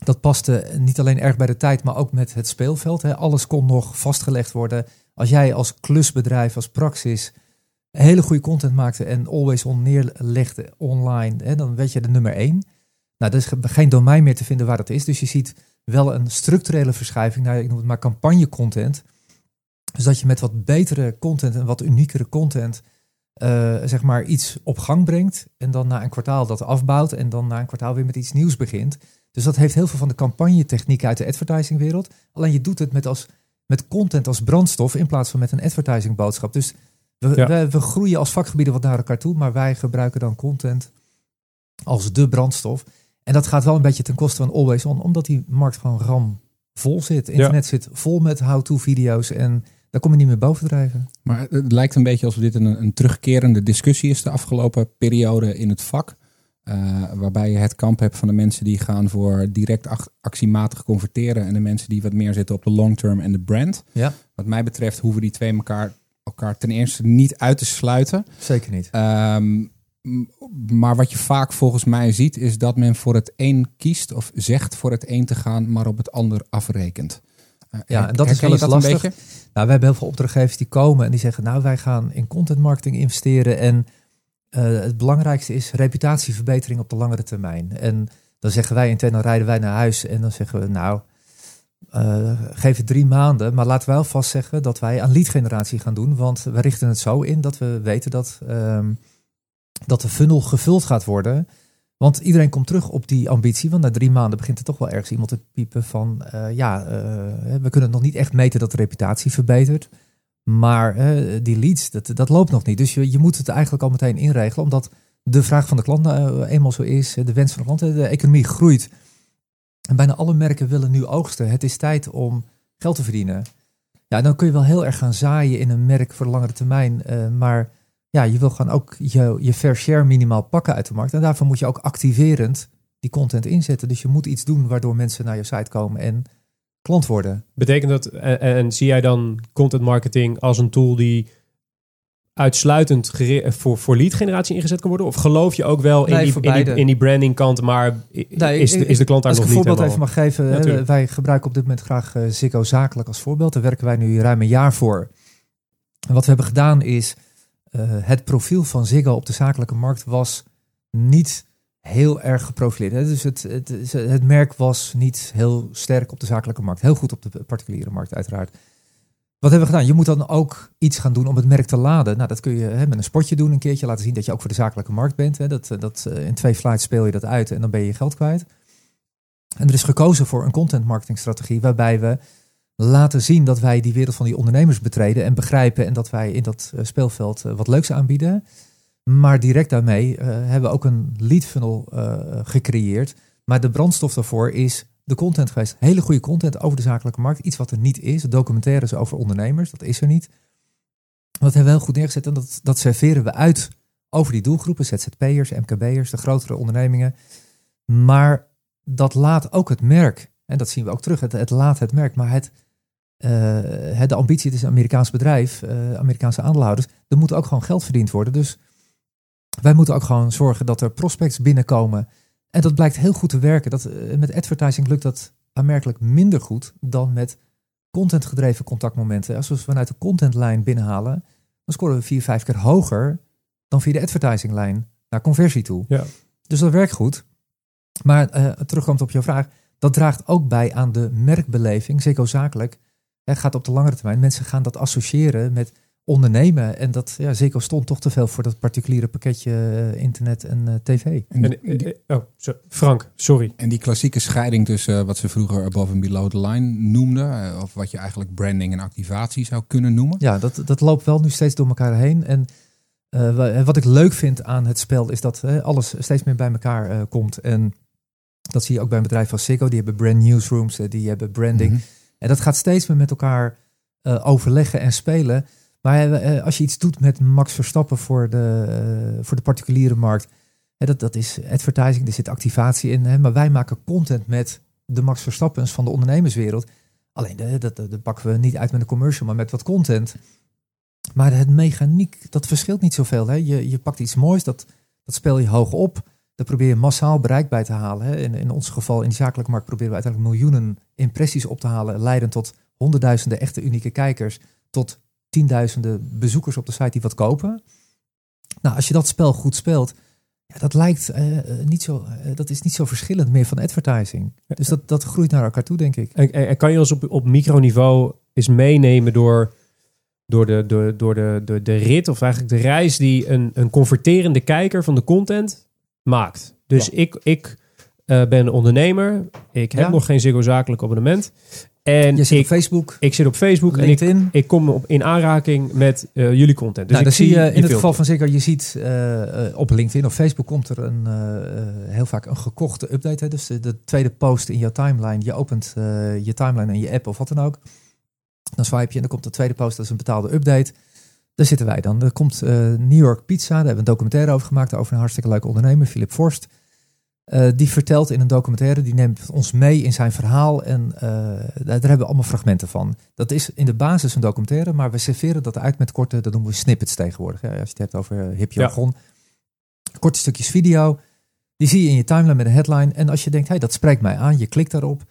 dat paste niet alleen erg bij de tijd, maar ook met het speelveld. Hè. Alles kon nog vastgelegd worden. Als jij als klusbedrijf, als praxis, hele goede content maakte en always on neerlegde online, hè, dan werd je de nummer één. Nou, er is geen domein meer te vinden waar dat is. Dus je ziet wel een structurele verschuiving naar, ik noem het maar, campagne-content. Dus dat je met wat betere content en wat uniekere content, uh, zeg maar, iets op gang brengt. En dan na een kwartaal dat afbouwt en dan na een kwartaal weer met iets nieuws begint. Dus dat heeft heel veel van de campagnetechniek uit de advertisingwereld. Alleen je doet het met, als, met content als brandstof in plaats van met een advertisingboodschap. Dus we, we, we, groeien als vakgebieden wat naar elkaar toe, maar wij gebruiken dan content als de brandstof. En dat gaat wel een beetje ten koste van Always On, omdat die markt gewoon ram vol zit. Internet zit vol met how-to video's en daar kom je niet meer bovendrijven. Maar het lijkt een beetje alsof dit een, een terugkerende discussie is de afgelopen periode in het vak. Uh, waarbij je het kamp hebt van de mensen die gaan voor direct actiematig converteren. En de mensen die wat meer zitten op de long term en de brand. Ja. Wat mij betreft hoeven die twee elkaar, elkaar ten eerste niet uit te sluiten. Zeker niet. Um, maar wat je vaak volgens mij ziet, is dat men voor het een kiest of zegt voor het een te gaan, maar op het ander afrekent. Uh, ja, en dat is wel eens lastig. Nou, we hebben heel veel opdrachtgevers die komen en die zeggen, nou wij gaan in content marketing investeren en uh, het belangrijkste is reputatieverbetering op de langere termijn. En dan zeggen wij in dan rijden wij naar huis en dan zeggen we, nou, uh, geef het drie maanden, maar laten wij alvast zeggen dat wij aan lead generatie gaan doen, want we richten het zo in dat we weten dat... Um, dat de funnel gevuld gaat worden. Want iedereen komt terug op die ambitie. Want na drie maanden begint er toch wel ergens iemand te piepen van... Uh, ja, uh, we kunnen nog niet echt meten dat de reputatie verbetert. Maar die leads, dat, dat loopt nog niet. Dus je, je moet het eigenlijk al meteen inregelen. Omdat de vraag van de klant eenmaal zo is. De wens van de klant. De economie groeit. En bijna alle merken willen nu oogsten. Het is tijd om geld te verdienen. Ja, dan kun je wel heel erg gaan zaaien in een merk voor de langere termijn. maar ja, je wil gewoon ook je, je fair share minimaal pakken uit de markt. En daarvoor moet je ook activerend die content inzetten. Dus je moet iets doen waardoor mensen naar je site komen en klant worden. Betekent dat, en, en zie jij dan content marketing als een tool die uitsluitend voor, voor lead generatie ingezet kan worden? Of geloof je ook wel in, die, in, die, in die branding kant, maar is, de, is de klant daar nog niet Als ik een voorbeeld even mag geven. wij gebruiken op dit moment graag uh, Ziggo Zakelijk als voorbeeld. Daar werken wij nu ruim een jaar voor. En wat we hebben gedaan is het profiel van Ziggo op de zakelijke markt was niet heel erg geprofileerd. Dus het, het, het, merk was niet heel sterk op de zakelijke markt. Heel goed op de particuliere markt, uiteraard. Wat hebben we gedaan? Je moet dan ook iets gaan doen om het merk te laden. Nou, dat kun je hè, met een spotje doen, een keertje laten zien dat je ook voor de zakelijke markt bent. Hè. Dat, dat, eh, in twee slides speel je dat uit en dan ben je je geld kwijt. En er is gekozen voor een content marketing strategie waarbij we laten zien dat wij die wereld van die ondernemers betreden en begrijpen en dat wij in dat eh, speelveld eh, wat leuks aanbieden. Maar direct daarmee uh, hebben we ook een lead funnel gecreëerd. Maar de brandstof daarvoor is de content geweest. Hele goede content over de zakelijke markt. Iets wat er niet is. Documentaires over ondernemers. Dat is er niet. Dat hebben we heel goed neergezet en dat, dat serveren we uit over die doelgroepen. ZZP'ers, MKB'ers, de grotere ondernemingen. Maar dat laat ook het merk. En dat zien we ook terug. Het, laat het merk. Maar het de ambitie, het is een Amerikaans bedrijf, uh, Amerikaanse aandeelhouders, er moet ook gewoon geld verdiend worden. Dus wij moeten ook gewoon zorgen dat er prospects binnenkomen. En dat blijkt heel goed te werken. Dat, uh, met advertising lukt dat aanmerkelijk minder goed dan met contentgedreven contactmomenten. Als we vanuit de contentlijn binnenhalen, dan scoren we vier, vijf keer hoger dan via de advertisinglijn naar conversie toe. Ja. Dus dat werkt goed. Maar uh, terugkomt op jouw vraag, dat draagt ook bij aan de merkbeleving, zeker zakelijk, gaat op de langere termijn. Mensen gaan dat associëren met ondernemen. En dat ja, zeker stond toch te veel voor dat particuliere pakketje uh, internet en uh, tv. En, en oh, so, Frank, sorry. En die klassieke scheiding tussen wat ze vroeger above en below the line noemden. of wat je eigenlijk branding en activatie zou kunnen noemen. Ja, dat, dat loopt wel nu steeds door elkaar heen. En wat ik leuk vind aan het spel is dat alles steeds meer bij elkaar komt. En dat zie je ook bij een bedrijf als Ziggo. Die hebben brand newsrooms, die hebben branding. Mhm. En dat gaat steeds meer met elkaar uh, overleggen en spelen. Maar uh, als je iets doet met Max Verstappen voor de, voor de particuliere markt, dat, dat is advertising, er zit activatie in. Hè, maar wij maken content met de Max Verstappens van de ondernemerswereld. Alleen dat, dat, dat pakken we niet uit met een commercial, maar met wat content. Maar het mechaniek, dat verschilt niet zoveel. Hè. Je, je pakt iets moois, dat, dat speel je hoog op. Daar probeer je massaal bereik bij te halen. Hè. In, in ons geval, in die zakelijke markt, proberen we uiteindelijk miljoenen impressies op te halen. Leiden tot honderdduizenden echte unieke kijkers. Tot tienduizenden bezoekers op de site die wat kopen. Nou, als je dat spel goed speelt, ja, dat lijkt uh, niet zo, uh, dat is niet zo verschillend meer van advertising. Dus dat, dat groeit naar elkaar toe, denk ik. En, en kan je ons op, op microniveau eens meenemen door, door, de, door, door de, de, de rit, of eigenlijk de reis die een, een converterende kijker van de content maakt. Dus ik, ik uh, ben ondernemer. Ik heb nog geen Ziggo zakelijk abonnement. En je zit ik, op Facebook. Ik zit op Facebook LinkedIn. en ik, ik kom op, in aanraking met uh, jullie content. Dus nou, dan zie je in het geval van Ziggo, je ziet uh, op LinkedIn of Facebook komt er een, heel vaak een gekochte update. Hè? Dus de, de, tweede post in je timeline. Je opent je timeline en je app of wat dan ook. Dan swipe je en dan komt de tweede post, dat is een betaalde update. Daar zitten wij dan. Er komt uh, New York Pizza, daar hebben we een documentaire over gemaakt, over een hartstikke leuke ondernemer, Philip Forst. Uh, die vertelt in een documentaire, die neemt ons mee in zijn verhaal en uh, daar, hebben we allemaal fragmenten van. Dat is in de basis een documentaire, maar we serveren dat uit met korte, dat noemen we snippets tegenwoordig. Ja, als je het hebt over hip jargon. korte stukjes video. Die zie je in je timeline met een headline. En als je denkt, hey, dat spreekt mij aan, je klikt daarop.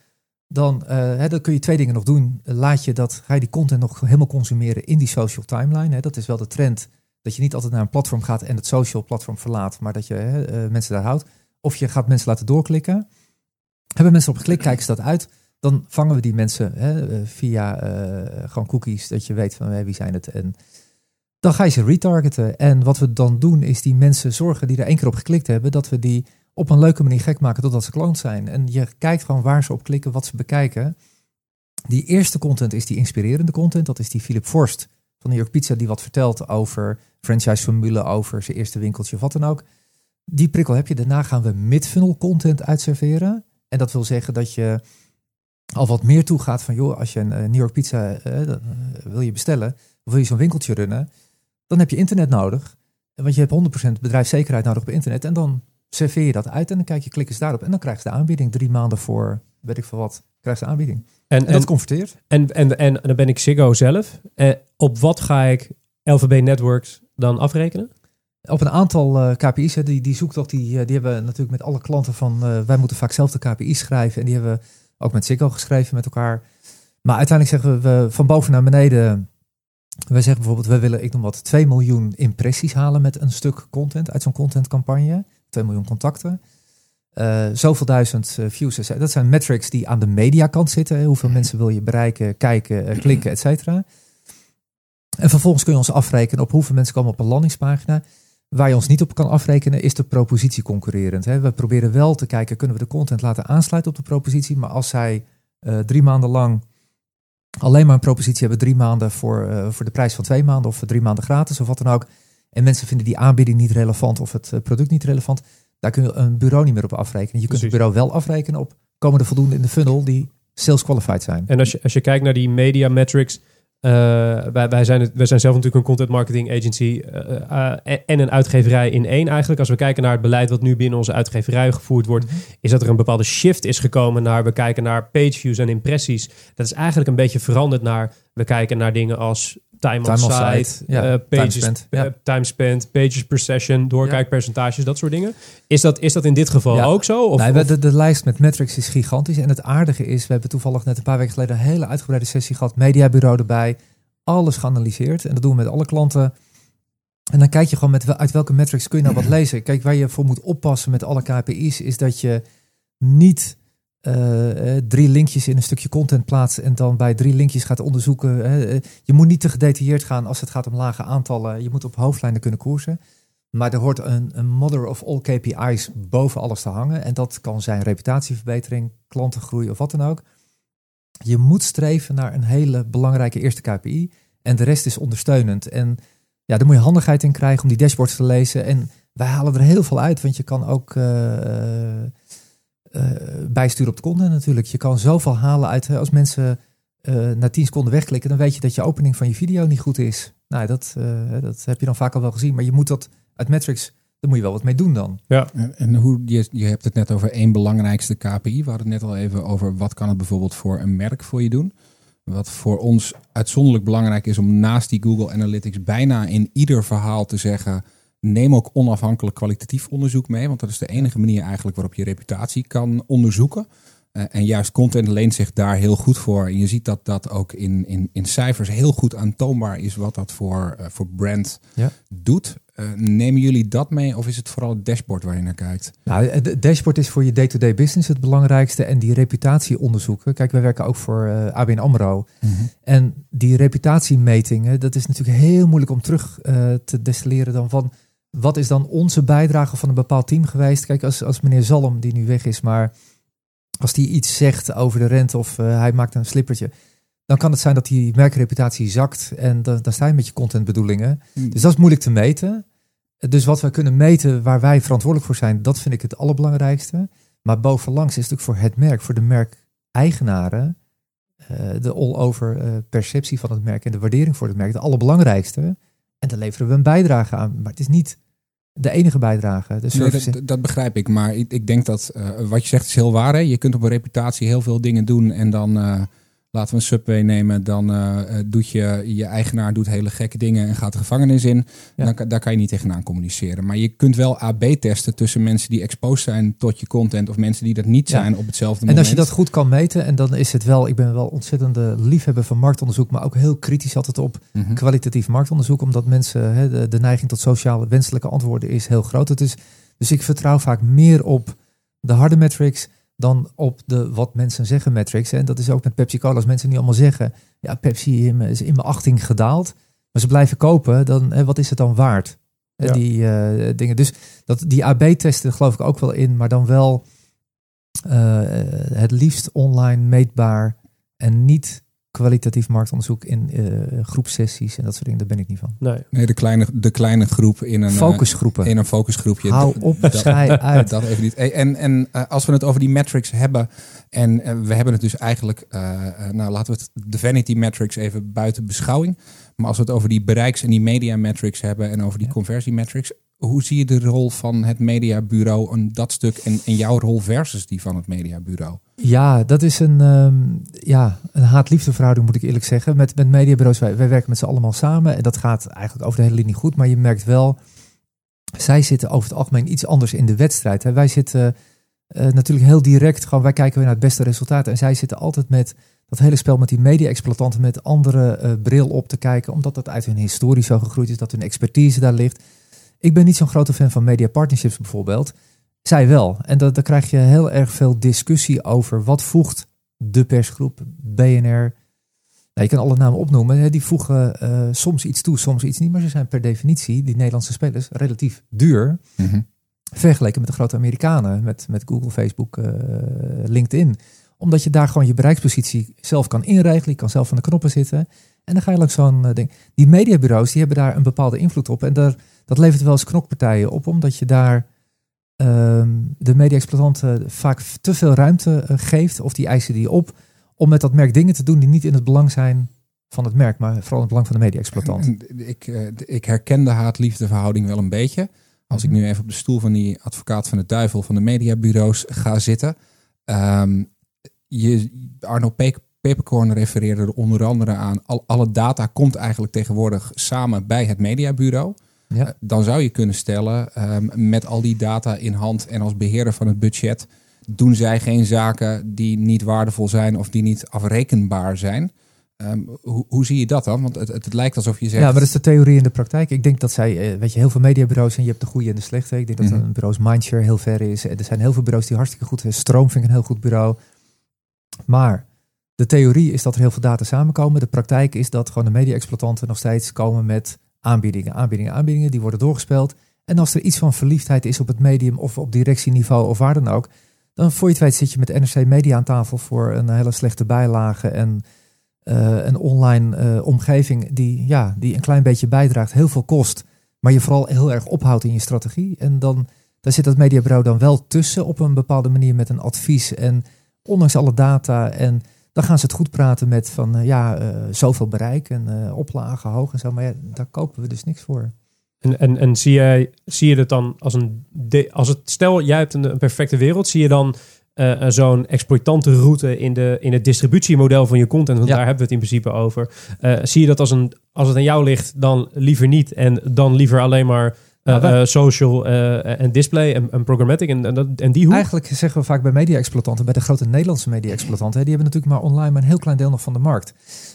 Dan, hè, dan kun je twee dingen nog doen. Laat je dat, ga je die content nog helemaal consumeren in die social timeline. Dat is wel de trend. Dat je niet altijd naar een platform gaat en het social platform verlaat. Maar dat je uh, mensen daar houdt. Of je gaat mensen laten doorklikken. Hebben mensen op geklikt, kijken ze dat uit. Dan vangen we die mensen eh, via gewoon cookies. Dat je weet van wie zijn het. En dan ga je ze retargeten. En wat we dan doen is die mensen zorgen die er één keer op geklikt hebben. Dat we die op een leuke manier gek maken totdat ze klant zijn. En je kijkt gewoon waar ze op klikken, wat ze bekijken. Die eerste content is die inspirerende content. Dat is die Philip Forst van New York Pizza die wat vertelt over franchise formule, over zijn eerste winkeltje wat dan ook. Die prikkel heb je. Daarna gaan we mid-funnel content uitserveren. En dat wil zeggen dat je al wat meer toe gaat van, joh, als je een New York Pizza uh, wil je bestellen, of wil je zo'n winkeltje runnen, dan heb je internet nodig. Want je hebt 100% bedrijfszekerheid nodig op internet. En dan serveer je dat uit en dan kijk je klikken ze daarop. En dan krijg je de aanbieding drie maanden voor, weet ik veel wat, krijg je de aanbieding. En, en, dat converteert. En, en, en, dan ben ik Ziggo zelf. Eh, op wat ga ik LVB Networks dan afrekenen? Op een aantal uh, KPI's, hè, die, die zoektocht, die, die hebben we natuurlijk met alle klanten van, uh, wij moeten vaak zelf de KPI's schrijven. En die hebben we ook met Ziggo geschreven met elkaar. Maar uiteindelijk zeggen we van boven naar beneden, wij zeggen bijvoorbeeld, we willen, ik noem wat, 2 miljoen impressies halen met een stuk content uit zo'n contentcampagne. 2 miljoen contacten. Uh, zoveel duizend uh, views. Dat zijn metrics die aan de mediakant zitten. Hoeveel mensen wil je bereiken, kijken, uh, klikken, et cetera. En vervolgens kun je ons afrekenen op hoeveel mensen komen op een landingspagina. Waar je ons niet op kan afrekenen is de propositie concurrerend. Hè. We proberen wel te kijken, kunnen we de content laten aansluiten op de propositie. Maar als zij drie maanden lang alleen maar een propositie hebben, drie maanden voor, voor de prijs van twee maanden of drie maanden gratis of wat dan ook en mensen vinden die aanbieding niet relevant of het eh, product niet relevant, daar kun je een bureau niet meer op afrekenen. Je kunt het bureau wel afrekenen op komen er voldoende in de funnel die sales qualified zijn. En als je, als je kijkt naar die media metrics, uh, wij, wij, zijn het, wij zijn zelf natuurlijk een content marketing agency uh, en een uitgeverij in één eigenlijk. Als we kijken naar het beleid wat nu binnen onze uitgeverij gevoerd wordt, mhm. is dat er een bepaalde shift is gekomen naar we kijken naar page views en impressies. Dat is eigenlijk een beetje veranderd naar we kijken naar dingen als time, time on site, site ja, uh, pages, time spent, ja. time spent, pages per session, doorkijkpercentages, dat soort dingen. Is dat, is dat in dit geval ook zo? Of, nee, de, de lijst met metrics is gigantisch. En het aardige is, we hebben toevallig net een paar weken geleden een hele uitgebreide sessie gehad, mediabureau erbij, alles geanalyseerd. En dat doen we met alle klanten. En dan kijk je gewoon met uit welke metrics kun je nou wat lezen. Kijk, waar je voor moet oppassen met alle KPI's, is dat je niet uh, drie linkjes in een stukje content plaatsen en dan bij drie linkjes gaat onderzoeken. Uh, je moet niet te gedetailleerd gaan als het gaat om lage aantallen. Je moet op hoofdlijnen kunnen koersen. Maar er hoort een, een mother of all KPI's boven alles te hangen. En dat kan zijn reputatieverbetering, klantengroei of wat dan ook. Je moet streven naar een hele belangrijke eerste KPI. En de rest is ondersteunend. En ja, daar moet je handigheid in krijgen om die dashboards te lezen. En wij halen er heel veel uit, want je kan ook bijsturen op de content natuurlijk. Je kan zoveel halen uit als mensen uh, na 10 seconden wegklikken, dan weet je dat je opening van je video niet goed is. Nou, dat, uh, dat heb je dan vaak al wel gezien. Maar je moet dat uit metrics, daar moet je wel wat mee doen dan. Ja. En, en hoe, je, je hebt het net over één belangrijkste KPI. We hadden het net al even over wat kan het bijvoorbeeld voor een merk voor je doen. Wat voor ons uitzonderlijk belangrijk is om naast die Google Analytics bijna in ieder verhaal te zeggen Neem ook onafhankelijk kwalitatief onderzoek mee, want dat is de enige manier eigenlijk waarop je reputatie kan onderzoeken. Uh, en juist content leent zich daar heel goed voor. En je ziet dat dat ook in, in, in cijfers heel goed aantoonbaar is wat dat voor, uh, voor brand ja. doet. Uh, nemen jullie dat mee of is het vooral het dashboard waar je naar kijkt? Nou, het dashboard is voor je day-to-day business het belangrijkste en die reputatieonderzoeken. Kijk, wij werken ook voor ABN AMRO. Mm -hmm. En die reputatiemetingen, dat is natuurlijk heel moeilijk om terug te destilleren dan van wat is dan onze bijdrage van een bepaald team geweest? Kijk, als, als meneer Zalm, die nu weg is, maar als die iets zegt over de rente of uh, hij maakt een slippertje, dan kan het zijn dat die merkreputatie zakt en dan, dan sta je met je contentbedoelingen. Hmm. Dus dat is moeilijk te meten. Dus wat we kunnen meten waar wij verantwoordelijk voor zijn, dat vind ik het allerbelangrijkste. Maar bovenlangs is het natuurlijk voor het merk, voor de merkeigenaren, uh, de all-over uh, perceptie van het merk en de waardering voor het merk, de allerbelangrijkste. En daar leveren we een bijdrage aan. Maar het is niet de enige bijdrage. De service. dat, dat, begrijp ik. Maar ik, ik denk dat uh, wat je zegt is heel waar. Hè? Je kunt op een reputatie heel veel dingen doen. En dan uh, laten we een subway nemen, dan uh, doet je, je eigenaar doet hele gekke dingen en gaat de gevangenis in. Dan, daar kan je niet tegenaan communiceren. Maar je kunt wel AB testen tussen mensen die exposed zijn tot je content of mensen die dat niet zijn op hetzelfde moment. En als je dat goed kan meten, en dan is het wel, ik ben wel ontzettende liefhebber van marktonderzoek, maar ook heel kritisch altijd op mhm. kwalitatief marktonderzoek, omdat mensen, hè, de, de, neiging tot sociale wenselijke antwoorden is heel groot. Het is, dus ik vertrouw vaak meer op de harde metrics dan op de wat mensen zeggen metrics. En dat is ook met Pepsi Cola. Als mensen niet allemaal zeggen, ja, Pepsi is in mijn achting gedaald, maar ze blijven kopen, dan hè, wat is het dan waard? Die uh, dingen. Dus dat, die AB-testen geloof ik ook wel in, maar dan wel uh, het liefst online meetbaar en niet kwalitatief marktonderzoek in uh, groepsessies en dat soort dingen, daar ben ik niet van. Nee, nee de, kleine, de kleine groep in een focusgroepen. In een focusgroepje. Hou op, dat, uit. Dat even niet. En, en uh, als we het over die metrics hebben, en uh, we hebben het dus eigenlijk, nou laten we het de vanity metrics even buiten beschouwing. Maar als we het over die bereiks- en die media metrics hebben en over die ja. conversie metrics, hoe zie je de rol van het mediabureau en dat stuk en, en jouw rol versus die van het mediabureau? Ja, dat is een, um, ja, een haat-liefde moet ik eerlijk zeggen. Met, met mediabureaus, wij, wij werken met z'n allemaal samen. En dat gaat eigenlijk over de hele linie goed. Maar je merkt wel, zij zitten over het algemeen iets anders in de wedstrijd. Hè. Wij zitten uh, natuurlijk heel direct, gewoon wij kijken naar het beste resultaat. En zij zitten altijd met dat hele spel met die media-exploitanten met andere uh, bril op te kijken. Omdat dat uit hun historie zo gegroeid is, dat hun expertise daar ligt. Ik ben niet zo'n grote fan van media partnerships bijvoorbeeld. Zij wel. En dat, dan krijg je heel erg veel discussie over wat voegt de persgroep, BNR. Nou, je kan alle namen opnoemen. Hè, die voegen uh, soms iets toe, soms iets niet. Maar ze zijn per definitie, die Nederlandse spelers, relatief duur. Mm Vergeleken met de grote Amerikanen, met, met Google, Facebook, uh, LinkedIn. Omdat je daar gewoon je bereikspositie zelf kan inregelen. Je kan zelf van de knoppen zitten. En dan ga je langs zo'n uh, ding. Die mediabureaus die hebben daar een bepaalde invloed op. En daar, dat levert wel eens knokpartijen op, omdat je daar de media-exploitanten vaak te veel ruimte uh, geeft, of die eisen die op, om met dat merk dingen te doen die niet in het belang zijn van het merk, maar vooral in het belang van de media-exploitant. Ik, uh, ik herken de haat-liefde verhouding wel een beetje. Als ik mhm. nu even op de stoel van die advocaat van de duivel van de mediabureaus ga zitten. Um, je, Arno Peperkorn refereerde er onder andere aan. Al, alle data komt eigenlijk tegenwoordig samen bij het mediabureau. Ja. Eh, dan zou je kunnen stellen, ehm, met al die data in hand en als beheerder van het budget, doen zij geen zaken die niet waardevol zijn of die niet afrekenbaar zijn. Um, hoe, hoe, zie je dat dan? Want het, het, lijkt alsof je zegt. Ja, maar dat is de theorie in de praktijk. Ik denk dat zij, eh, weet je, heel veel mediabureaus en je hebt de goede en de slechte. Ik denk dat mm -hmm. een bureau's Mindshare heel ver is. Er zijn heel veel bureaus die hartstikke goed zijn. Stroom vind ik een heel goed bureau. Maar de theorie is dat er heel veel data samenkomen. De praktijk is dat gewoon de media-exploitanten nog steeds komen met aanbiedingen, aanbiedingen, aanbiedingen. Die worden doorgespeeld. En als er iets van verliefdheid is op het medium of op directieniveau of waar dan ook, dan voor je het zit je met NRC Media aan tafel voor een hele slechte bijlage en uh, een online uh, omgeving die, ja, die een klein beetje bijdraagt, heel veel kost, maar je vooral heel erg ophoudt in je strategie. En dan daar zit dat mediabureau dan wel tussen op een bepaalde manier met een advies en ondanks alle data en dan gaan ze het goed praten met van uh, ja, uh, zoveel bereik en uh, oplagen hoog en zo. Maar ja, daar kopen we dus niks voor. En, en, en zie, jij, zie je het dan als een. als het, stel, jij hebt een, een perfecte wereld, zie je dan zo'n exploitante route in, de, in het distributiemodel van je content? Want daar hebben we het in principe over. zie je dat als, een, als het aan jou ligt, dan liever niet en dan liever alleen maar uh, social uh, en display en, en programmatic en, en, en, die hoek? Eigenlijk zeggen we vaak bij media-exploitanten, bij de grote Nederlandse media-exploitanten, die hebben natuurlijk maar online maar een heel klein deel nog van de markt.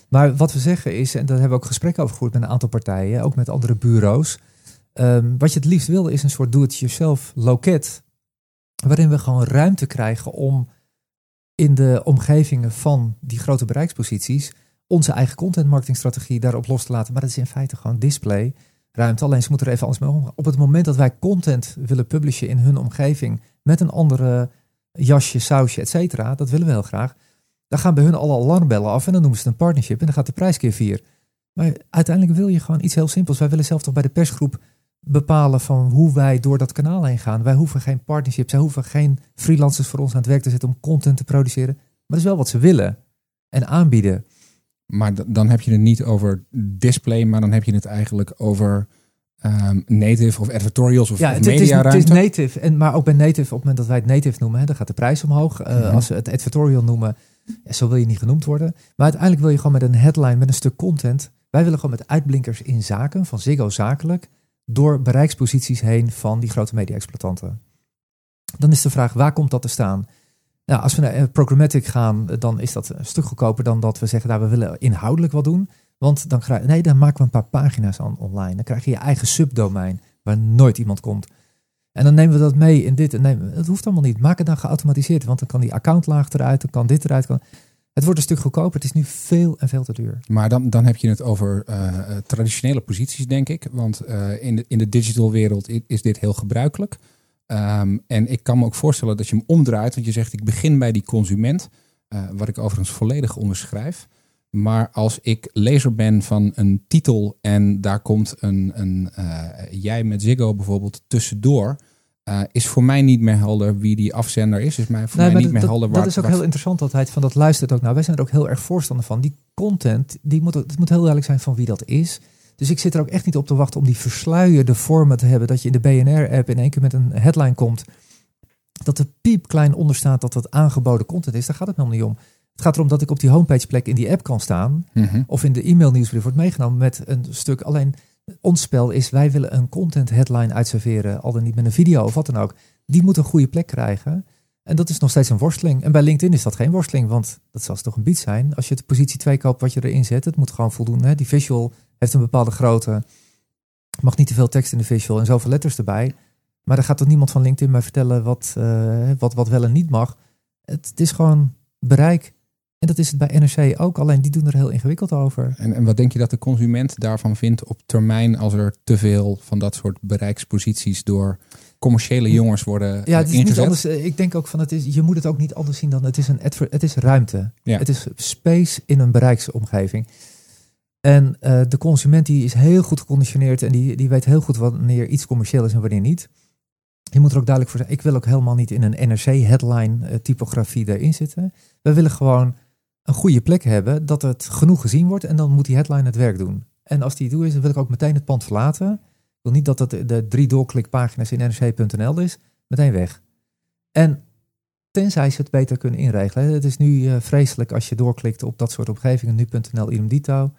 Maar wat we zeggen is, en daar hebben we ook gesprekken over gevoerd met een aantal partijen, ook met andere bureaus. Um, wat je het liefst wil is een soort do-it-yourself loket, waarin we gewoon ruimte krijgen om in de omgevingen van die grote bereiksposities onze eigen content marketingstrategie daarop los te laten. Maar dat is in feite gewoon display ruimte. Alleen ze moeten er even anders mee omgaan. Op het moment dat wij content willen publishen in hun omgeving met een andere jasje, sausje, et cetera, dat willen we heel graag. Dan gaan bij hun alle alarmbellen af en dan noemen ze het een partnership en dan gaat de prijs keer vier. Maar uiteindelijk wil je gewoon iets heel simpels. Wij willen zelf toch bij de persgroep bepalen van hoe wij door dat kanaal heen gaan. Wij hoeven geen partnerships, zij hoeven geen freelancers voor ons aan het werk te zetten om content te produceren. Maar dat is wel wat ze willen en aanbieden. Maar dan heb je het niet over display, maar dan heb je het eigenlijk over um, native of editorials of, ja, of het, media het is, het is native, en, maar ook bij native, op het moment dat wij het native noemen, hè, dan gaat de prijs omhoog. Uh, Als we het editorial noemen, Ja, zo wil je niet genoemd worden. Maar uiteindelijk wil je gewoon met een headline, met een stuk content. Wij willen gewoon met uitblinkers in zaken, van Ziggo zakelijk, door bereiksposities heen van die grote media-exploitanten. Dan is de vraag, waar komt dat te staan? Nou, als we naar eh, programmatic gaan, dan is dat een stuk goedkoper dan dat we zeggen, nou, we willen inhoudelijk wat doen. Want dan, krijg, nee, dan maken we een paar pagina's aan online. Dan krijg je je eigen subdomein waar nooit iemand komt. En dan nemen we dat mee in dit. En nemen, het hoeft allemaal niet. Maak het dan geautomatiseerd. Want dan kan die accountlaag eruit. Dan kan dit eruit. Kan, het wordt een stuk goedkoper. Het is nu veel en veel te duur. Maar dan, dan heb je het over uh, traditionele posities, denk ik. Want in, de, in de digital wereld is dit heel gebruikelijk. Um, en ik kan me ook voorstellen dat je hem omdraait. Want je zegt, ik begin bij die consument. Uh, wat ik overigens volledig onderschrijf. Maar als ik lezer ben van een titel en daar komt een, een uh, jij met Ziggo bijvoorbeeld tussendoor, uh, is voor mij niet meer helder wie die afzender is. Is mij voor nee, mij niet meer dat, helder. Waar, dat is ook heel interessant altijd. Van dat luistert ook naar. Wij zijn er ook heel erg voorstander van. Die content, die moet, het moet heel duidelijk zijn van wie dat is. Dus ik zit er ook echt niet op te wachten om die versluierde vormen te hebben. Dat je in de BNR-app in één keer met een headline komt. Dat er piepklein onder staat dat het aangeboden content is. Daar gaat het helemaal niet om. Het gaat erom dat ik op die homepage plek in die app kan staan. Mm -hmm. Of in de e-mail nieuwsbrief wordt meegenomen met een stuk. Alleen ons spel is, wij willen een content headline uitserveren. Al dan niet met een video of wat dan ook. Die moet een goede plek krijgen. En dat is nog steeds een worsteling. En bij LinkedIn is dat geen worsteling, want dat zal toch een bied zijn. Als je de positie 2 koopt wat je erin zet, het moet gewoon voldoen. Hè? Die visual heeft een bepaalde grootte. Mag niet te veel tekst in de visual en zoveel letters erbij. Maar er gaat toch niemand van LinkedIn mij vertellen wat, uh, wat, wat wel en niet mag. Het, het is gewoon bereik. En dat is het bij NRC ook, alleen die doen er heel ingewikkeld over. En, en wat denk je dat de consument daarvan vindt op termijn als er te veel van dat soort bereiksposities door commerciële jongens worden Ja, het is ingezet? niet anders. Eh, ik denk ook van het is, je moet het ook niet anders zien dan het is een het is ruimte. Ja. Het is space in een bereiksomgeving. En uh, de consument die is heel goed geconditioneerd en die, die weet heel goed wanneer iets commercieel is en wanneer niet. Je moet er ook duidelijk voor zijn. Ik wil ook helemaal niet in een NRC headline uh, typografie erin zitten. We willen gewoon een goede plek hebben, dat het genoeg gezien wordt en dan moet die headline het werk doen. En als die doe is, dan wil ik ook meteen het pand verlaten. Ik wil niet dat het de drie doorklikpagina's in nrc.nl is, meteen weg. En tenzij ze het beter kunnen inregelen. Het is nu uh, vreselijk als je doorklikt op dat soort omgevingen, nu.nl, idem.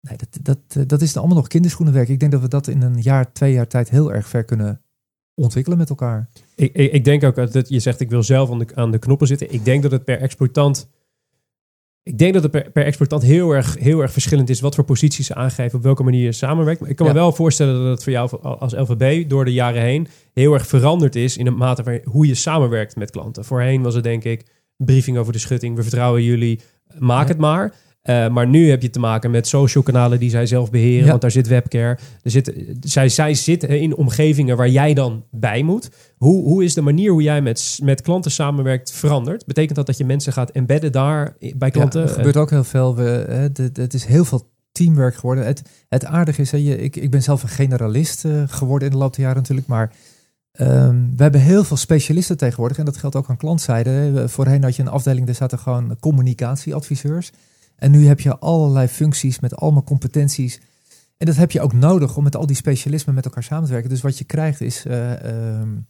Nee, dat, dat, eh, dat is allemaal nog kinderschoenenwerk. Ik denk dat we dat in een jaar, twee jaar tijd heel erg ver kunnen ontwikkelen met elkaar. Ik, ik, ik denk ook dat je zegt, ik wil zelf aan de, aan de knoppen zitten. Ik denk dat het per exploitant ik denk dat het per, per exploitant heel erg, heel erg verschillend is wat voor posities ze aangeven, op welke manier je samenwerkt. Maar ik kan me wel voorstellen dat het voor jou als LVB door de jaren heen heel erg veranderd is in de mate van hoe je samenwerkt met klanten. Voorheen was het denk ik briefing over de schutting, we vertrouwen jullie, maak het maar. Uh, maar nu heb je te maken met social kanalen die zij zelf beheren, ja. want daar zit webcare. Er zit, zij, zij zitten in omgevingen waar jij dan bij moet. Hoe, hoe is de manier hoe jij met, met klanten samenwerkt veranderd? Betekent dat dat je mensen gaat embedden daar bij klanten? Ja, er gebeurt ook heel veel. We, het, is heel veel teamwerk geworden. Het, het aardige is, hè, je, ik, ik ben zelf een generalist geworden in de loop der jaren natuurlijk, maar um, we hebben heel veel specialisten tegenwoordig en dat geldt ook aan klantzijde. Voorheen had je een afdeling, daar zaten gewoon communicatieadviseurs. En nu heb je allerlei functies met allemaal competenties. En dat heb je ook nodig om met al die specialismen met elkaar samen te werken. Dus wat je krijgt is uh, um,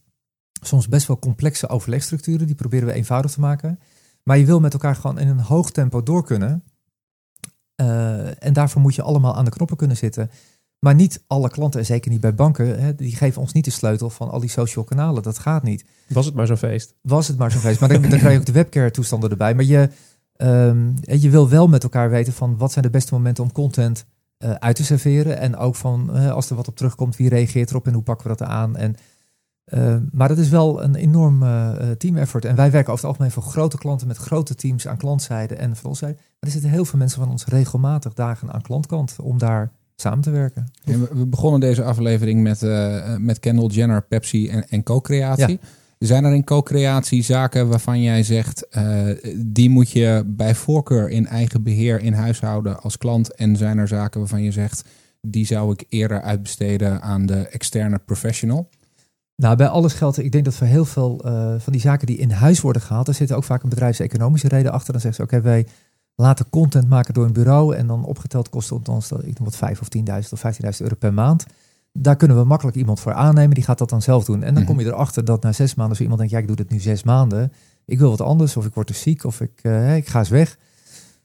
soms best wel complexe overlegstructuren. Die proberen we eenvoudig te maken. Maar je wil met elkaar gewoon in een hoog tempo door kunnen. Uh, en daarvoor moet je allemaal aan de knoppen kunnen zitten. Maar niet alle klanten, en zeker niet bij banken, hè, die geven ons niet de sleutel van al die social kanalen. Dat gaat niet. Was het maar zo'n feest? Was het maar zo'n feest. Maar dan, dan krijg je ook de webcare toestanden erbij. Maar je, Um, je wil wel met elkaar weten van wat zijn de beste momenten om content uh, uit te serveren. En ook van uh, als er wat op terugkomt, wie reageert erop en hoe pakken we dat aan. En, uh, maar dat is wel een enorm team effort. En wij werken over het algemeen voor grote klanten met grote teams aan klantzijde en van. Maar er zitten heel veel mensen van ons regelmatig dagen aan klantkant om daar samen te werken. We begonnen deze aflevering met, met Kendall Jenner, Pepsi en, en co-creatie. Ja. Zijn er in co-creatie zaken waarvan jij zegt, uh, die moet je bij voorkeur in eigen beheer in huis houden als klant? En zijn er zaken waarvan je zegt, die zou ik eerder uitbesteden aan de externe professional? Nou, bij alles geldt, ik denk dat voor heel veel uh, van die zaken die in huis worden gehaald, er zitten ook vaak een bedrijfseconomische reden achter. Dan zeggen ze, oké, wij laten content maken door een bureau en dan opgeteld kost het ons, ik noem wat 5 of 10.000 of 15.000 euro per maand daar kunnen we makkelijk iemand voor aannemen. Die gaat dat dan zelf doen. En dan kom je erachter dat na zes maanden, als iemand denkt, ja, ik doe dit nu zes maanden. ik wil wat anders, of ik word te ziek, of ik, uh, ik ga eens weg.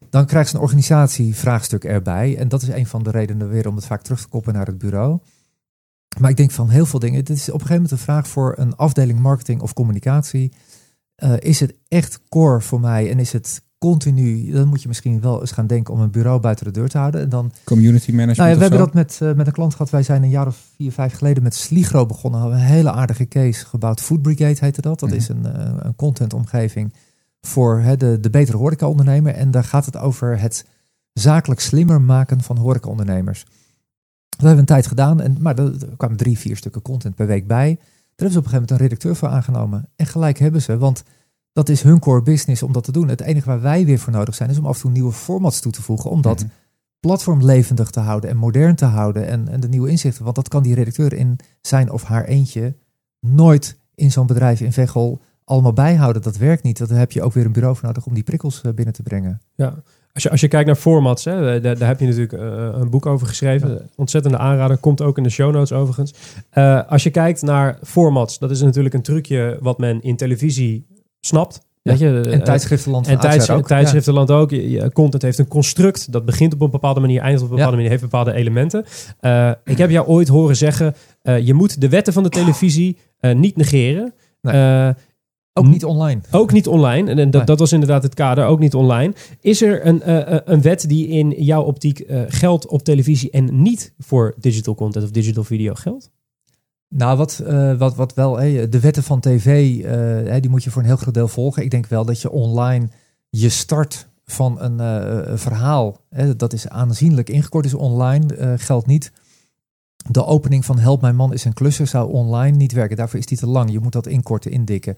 Dan krijgt ze een organisatievraagstuk erbij. En dat is een van de redenen weer om het vaak terug te koppelen naar het bureau. Maar ik denk van heel veel dingen. Het is op een gegeven moment een vraag voor een afdeling marketing of communicatie. Uh, is het echt core voor mij en is het continu, dan moet je misschien wel eens gaan denken om een bureau buiten de deur te houden. En dan, Community management. Nou ja, we hebben dat met, uh, met een klant gehad. Wij zijn een jaar of vier, vijf geleden met Sligro begonnen. Hadden een hele aardige case gebouwd. Food Brigade heette dat. Dat mm is een, uh, een contentomgeving voor de, de betere horecaondernemer. En daar gaat het over het zakelijk slimmer maken van horecaondernemers. Dat hebben we een tijd gedaan. En, maar er kwamen drie, vier stukken content per week bij. Daar hebben ze op een gegeven moment een redacteur voor aangenomen. En gelijk hebben ze, want dat is hun core business om dat te doen. Het enige waar wij weer voor nodig zijn, is om af en toe nieuwe formats toe te voegen. Om dat mm -hmm. platform levendig te houden en modern te houden. En, en de nieuwe inzichten. Want dat kan die redacteur in zijn of haar eentje nooit in zo'n bedrijf in Veghel allemaal bijhouden. Dat werkt niet. Daar heb je ook weer een bureau voor nodig om die prikkels binnen te brengen. Ja, als je, als je kijkt naar formats, hè, daar, daar heb je natuurlijk uh, een boek over geschreven. Ja. Ontzettende aanrader, komt ook in de show notes overigens. Uh, als je kijkt naar formats, dat is natuurlijk een trucje wat men in televisie snapt. Ja. Weet je, en tijdschriftenland en tijds, ook. tijdschriftenland ook. Je, content heeft een construct. Dat begint op een bepaalde manier, eindigt op een bepaalde ja. manier, heeft bepaalde elementen. Uh, ik heb jou ooit horen zeggen, je moet de wetten van de televisie niet negeren. Nee. Ook niet online. Ook niet online. En dat, nee. dat was inderdaad het kader, ook niet online. Is er een, uh, een wet die in jouw optiek uh, geldt op televisie en niet voor digital content of digital video geldt? Nou, wat, uh, wat, wat wel, hey, de wetten van tv, hey, die moet je voor een heel groot deel volgen. Ik denk wel dat je online je start van een verhaal, dat is aanzienlijk ingekort, is online, geldt niet. De opening van Help Mijn Man is een klusser zou online niet werken. Daarvoor is die te lang. Je moet dat inkorten, indikken.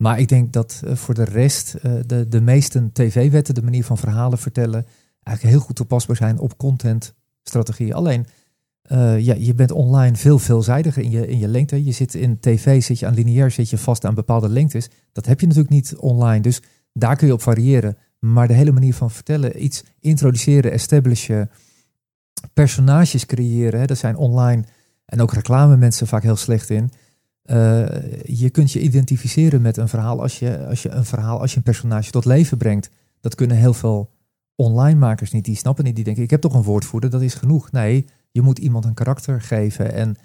Maar ik denk dat uh, voor de rest uh, de, de meeste tv-wetten, de manier van verhalen vertellen, eigenlijk heel goed toepasbaar zijn op contentstrategieën. Alleen, uh, ja, je bent online veel veelzijdiger in je, in je lengte. Je zit in tv, zit je aan lineair, zit je vast aan bepaalde lengtes. Dat heb je natuurlijk niet online. Dus daar kun je op variëren. Maar de hele manier van vertellen, iets introduceren, establishen, personages creëren, hè, dat zijn online en ook reclame mensen vaak heel slecht in. Uh, je kunt je identificeren met een verhaal als je, als je een verhaal, als je een personage tot leven brengt. Dat kunnen heel veel online makers niet. Die snappen niet. Die denken, ik heb toch een woordvoerder, dat is genoeg. Nee, je moet iemand een karakter geven en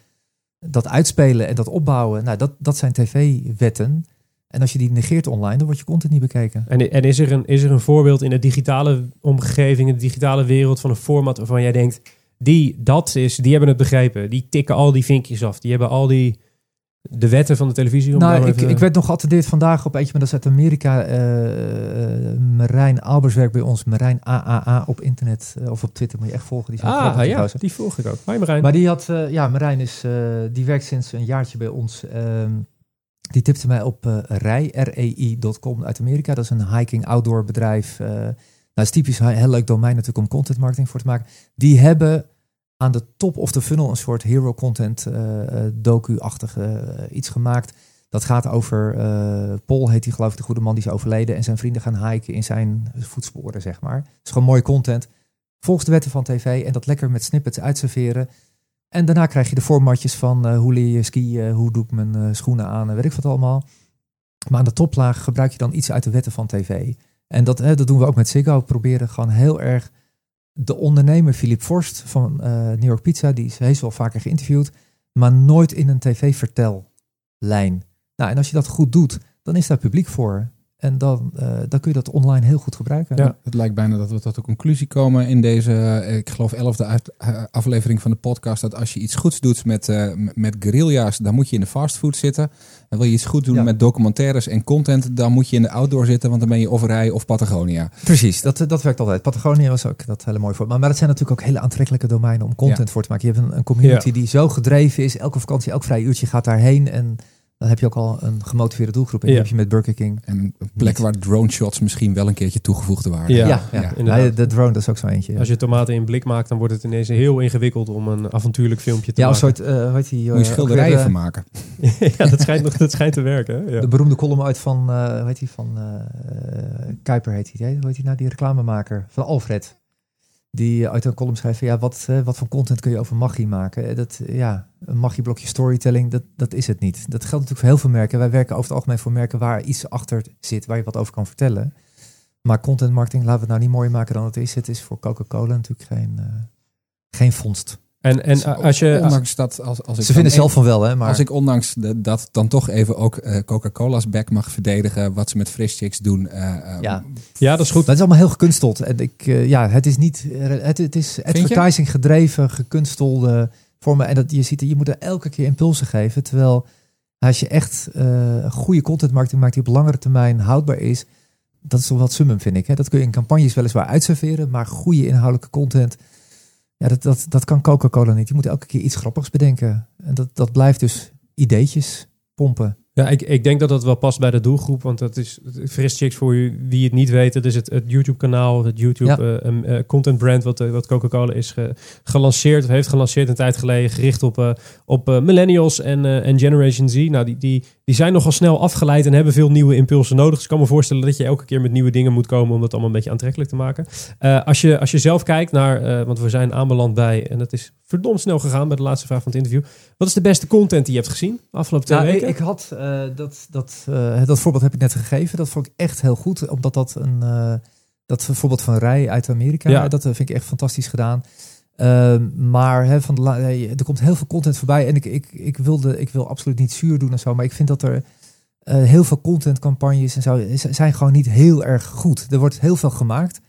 dat uitspelen en dat opbouwen. Nou, dat, dat zijn tv-wetten. En als je die negeert online, dan wordt je content niet bekeken. En, en is, er een, is er een voorbeeld in de digitale omgeving, in de digitale wereld van een format waarvan jij denkt, die, dat is, die hebben het begrepen. Die tikken al die vinkjes af. Die hebben al die de wetten van de televisie? Om nou, ik, even... ik werd nog geattendeerd vandaag op eentje, maar dat is uit Amerika. Uh, Marijn Albers werkt bij ons. Marijn AAA op internet uh, of op Twitter moet je echt volgen. Die ah, ja, die volg ik ook. Marijn. Maar die had, uh, ja, Marijn is, die werkt sinds een jaartje bij ons. Ehm, die tipte mij op rei, rei.com uit Amerika. Dat is een hiking outdoor bedrijf. nou, is typisch heel leuk domein natuurlijk om content marketing voor te maken. Die hebben aan de top of de funnel een soort hero content uh, docu-achtig uh, iets gemaakt. Dat gaat over, uh, Paul heet hij geloof ik, de goede man die is overleden. En zijn vrienden gaan hiken in zijn voetsporen, zeg maar. Het is gewoon mooi content. Volgens de wetten van tv en dat lekker met snippets uitserveren. En daarna krijg je de formatjes van hoe leer je skiën, hoe doe ik mijn schoenen aan en weet ik wat allemaal. Maar aan de toplaag gebruik je dan iets uit de wetten van tv. En dat, dat doen we ook met Ziggo. We proberen gewoon heel erg de ondernemer Philip Forst van uh, New York Pizza, die is heus wel vaker geïnterviewd, maar nooit in een tv-vertellijn. Nou, en als je dat goed doet, dan is daar publiek voor. En dan, uh, dan kun je dat online heel goed gebruiken. Ja, het lijkt bijna dat we tot de conclusie komen in deze, ik geloof, elfde uit, uh, aflevering van de podcast. Dat als je iets goeds doet met, uh, met guerrilla's, dan moet je in de fastfood zitten. En wil je iets goed doen ja. met documentaires en content, dan moet je in de outdoor zitten, want dan ben je of rij of Patagonia. Precies, dat, dat werkt altijd. Patagonia was ook dat hele mooi voor. Maar, maar dat zijn natuurlijk ook hele aantrekkelijke domeinen om content ja. voor te maken. Je hebt een, een community die zo gedreven is. Elke vakantie, elk vrij uurtje gaat daarheen en dan heb je ook al een gemotiveerde doelgroep. En ja. heb je met Burger King. En een plek waar drone shots misschien wel een keertje toegevoegde waren. Ja, ja, ja. ja. de drone dat is ook zo eentje. Als je tomaten in blik maakt, dan wordt het ineens heel ingewikkeld om een avontuurlijk filmpje te ja, maken. Ja, een soort, uh, hoe heet die? Uh, Moet je schilderijen van maken. ja, dat schijnt, nog, dat schijnt te werken. Ja. De beroemde column uit van, uh, hoe heet die, van Kuiper heet hij. Hoe heet hij nou, die reclamemaker? Van Alfred. Die uit een column schrijft van, ja, wat, eh, wat voor content kun je over magie maken? Eh, Dat, ja, een magieblokje storytelling, dat, dat is het niet. Dat geldt natuurlijk voor heel veel merken. Wij werken over het algemeen voor merken waar iets achter zit, waar je wat over kan vertellen. Maar content marketing, laten we het nou niet mooier maken dan het is. Het is voor Coca-Cola natuurlijk geen, uh, geen vondst. En, en als je. Ondanks dat, als, als ik Ze vinden zelf van wel, hè? Maar... Als ik ondanks de, dat dan toch even ook uh, Coca-Cola's back mag verdedigen, wat ze met Frischchicks doen. Uh, ja. ja, dat is goed. Dat is allemaal heel gekunsteld. En ik, uh, ja, het is niet. Het, het is advertising gedreven, gekunstelde vormen. En dat je ziet, je moet er elke keer impulsen geven. Terwijl als je echt goede content marketing maakt die op langere termijn houdbaar is, dat is toch wat summum, vind ik. Hè? Dat kun je in campagnes weliswaar uitserveren, maar goede inhoudelijke content ja, dat, dat, dat kan Coca-Cola niet. Je moet elke keer iets grappigs bedenken. En dat, dat blijft dus ideetjes pompen. Ja, ik, ik denk dat dat wel past bij de doelgroep. Want dat is Fris Chicks voor wie het niet weet. Dat is het, het YouTube-kanaal, het YouTube ja. uh, uh, content brand wat, uh, wat Coca-Cola is ge, gelanceerd. Of heeft gelanceerd een tijd geleden. Gericht op, op millennials en, en Generation Z. Nou, die, die, die zijn nogal snel afgeleid en hebben veel nieuwe impulsen nodig. Dus ik kan me voorstellen dat je elke keer met nieuwe dingen moet komen om dat allemaal een beetje aantrekkelijk te maken. als, je, als je zelf kijkt naar, want we zijn aanbeland bij, en dat is verdomd snel gegaan bij de laatste vraag van het interview. Wat is de beste content die je hebt gezien afgelopen twee nou, weken? Ik, ik had uh, dat, dat, dat voorbeeld heb ik net gegeven. Dat vond ik echt heel goed, omdat dat een dat voorbeeld van Rij uit Amerika, ja. dat vind ik echt fantastisch gedaan. Ehm, maar van de, er komt heel veel content voorbij en ik, ik, ik, wilde, ik wil absoluut niet zuur doen en zo, maar ik vind dat er heel veel contentcampagnes en zo zijn gewoon niet heel erg goed. Er wordt heel veel gemaakt.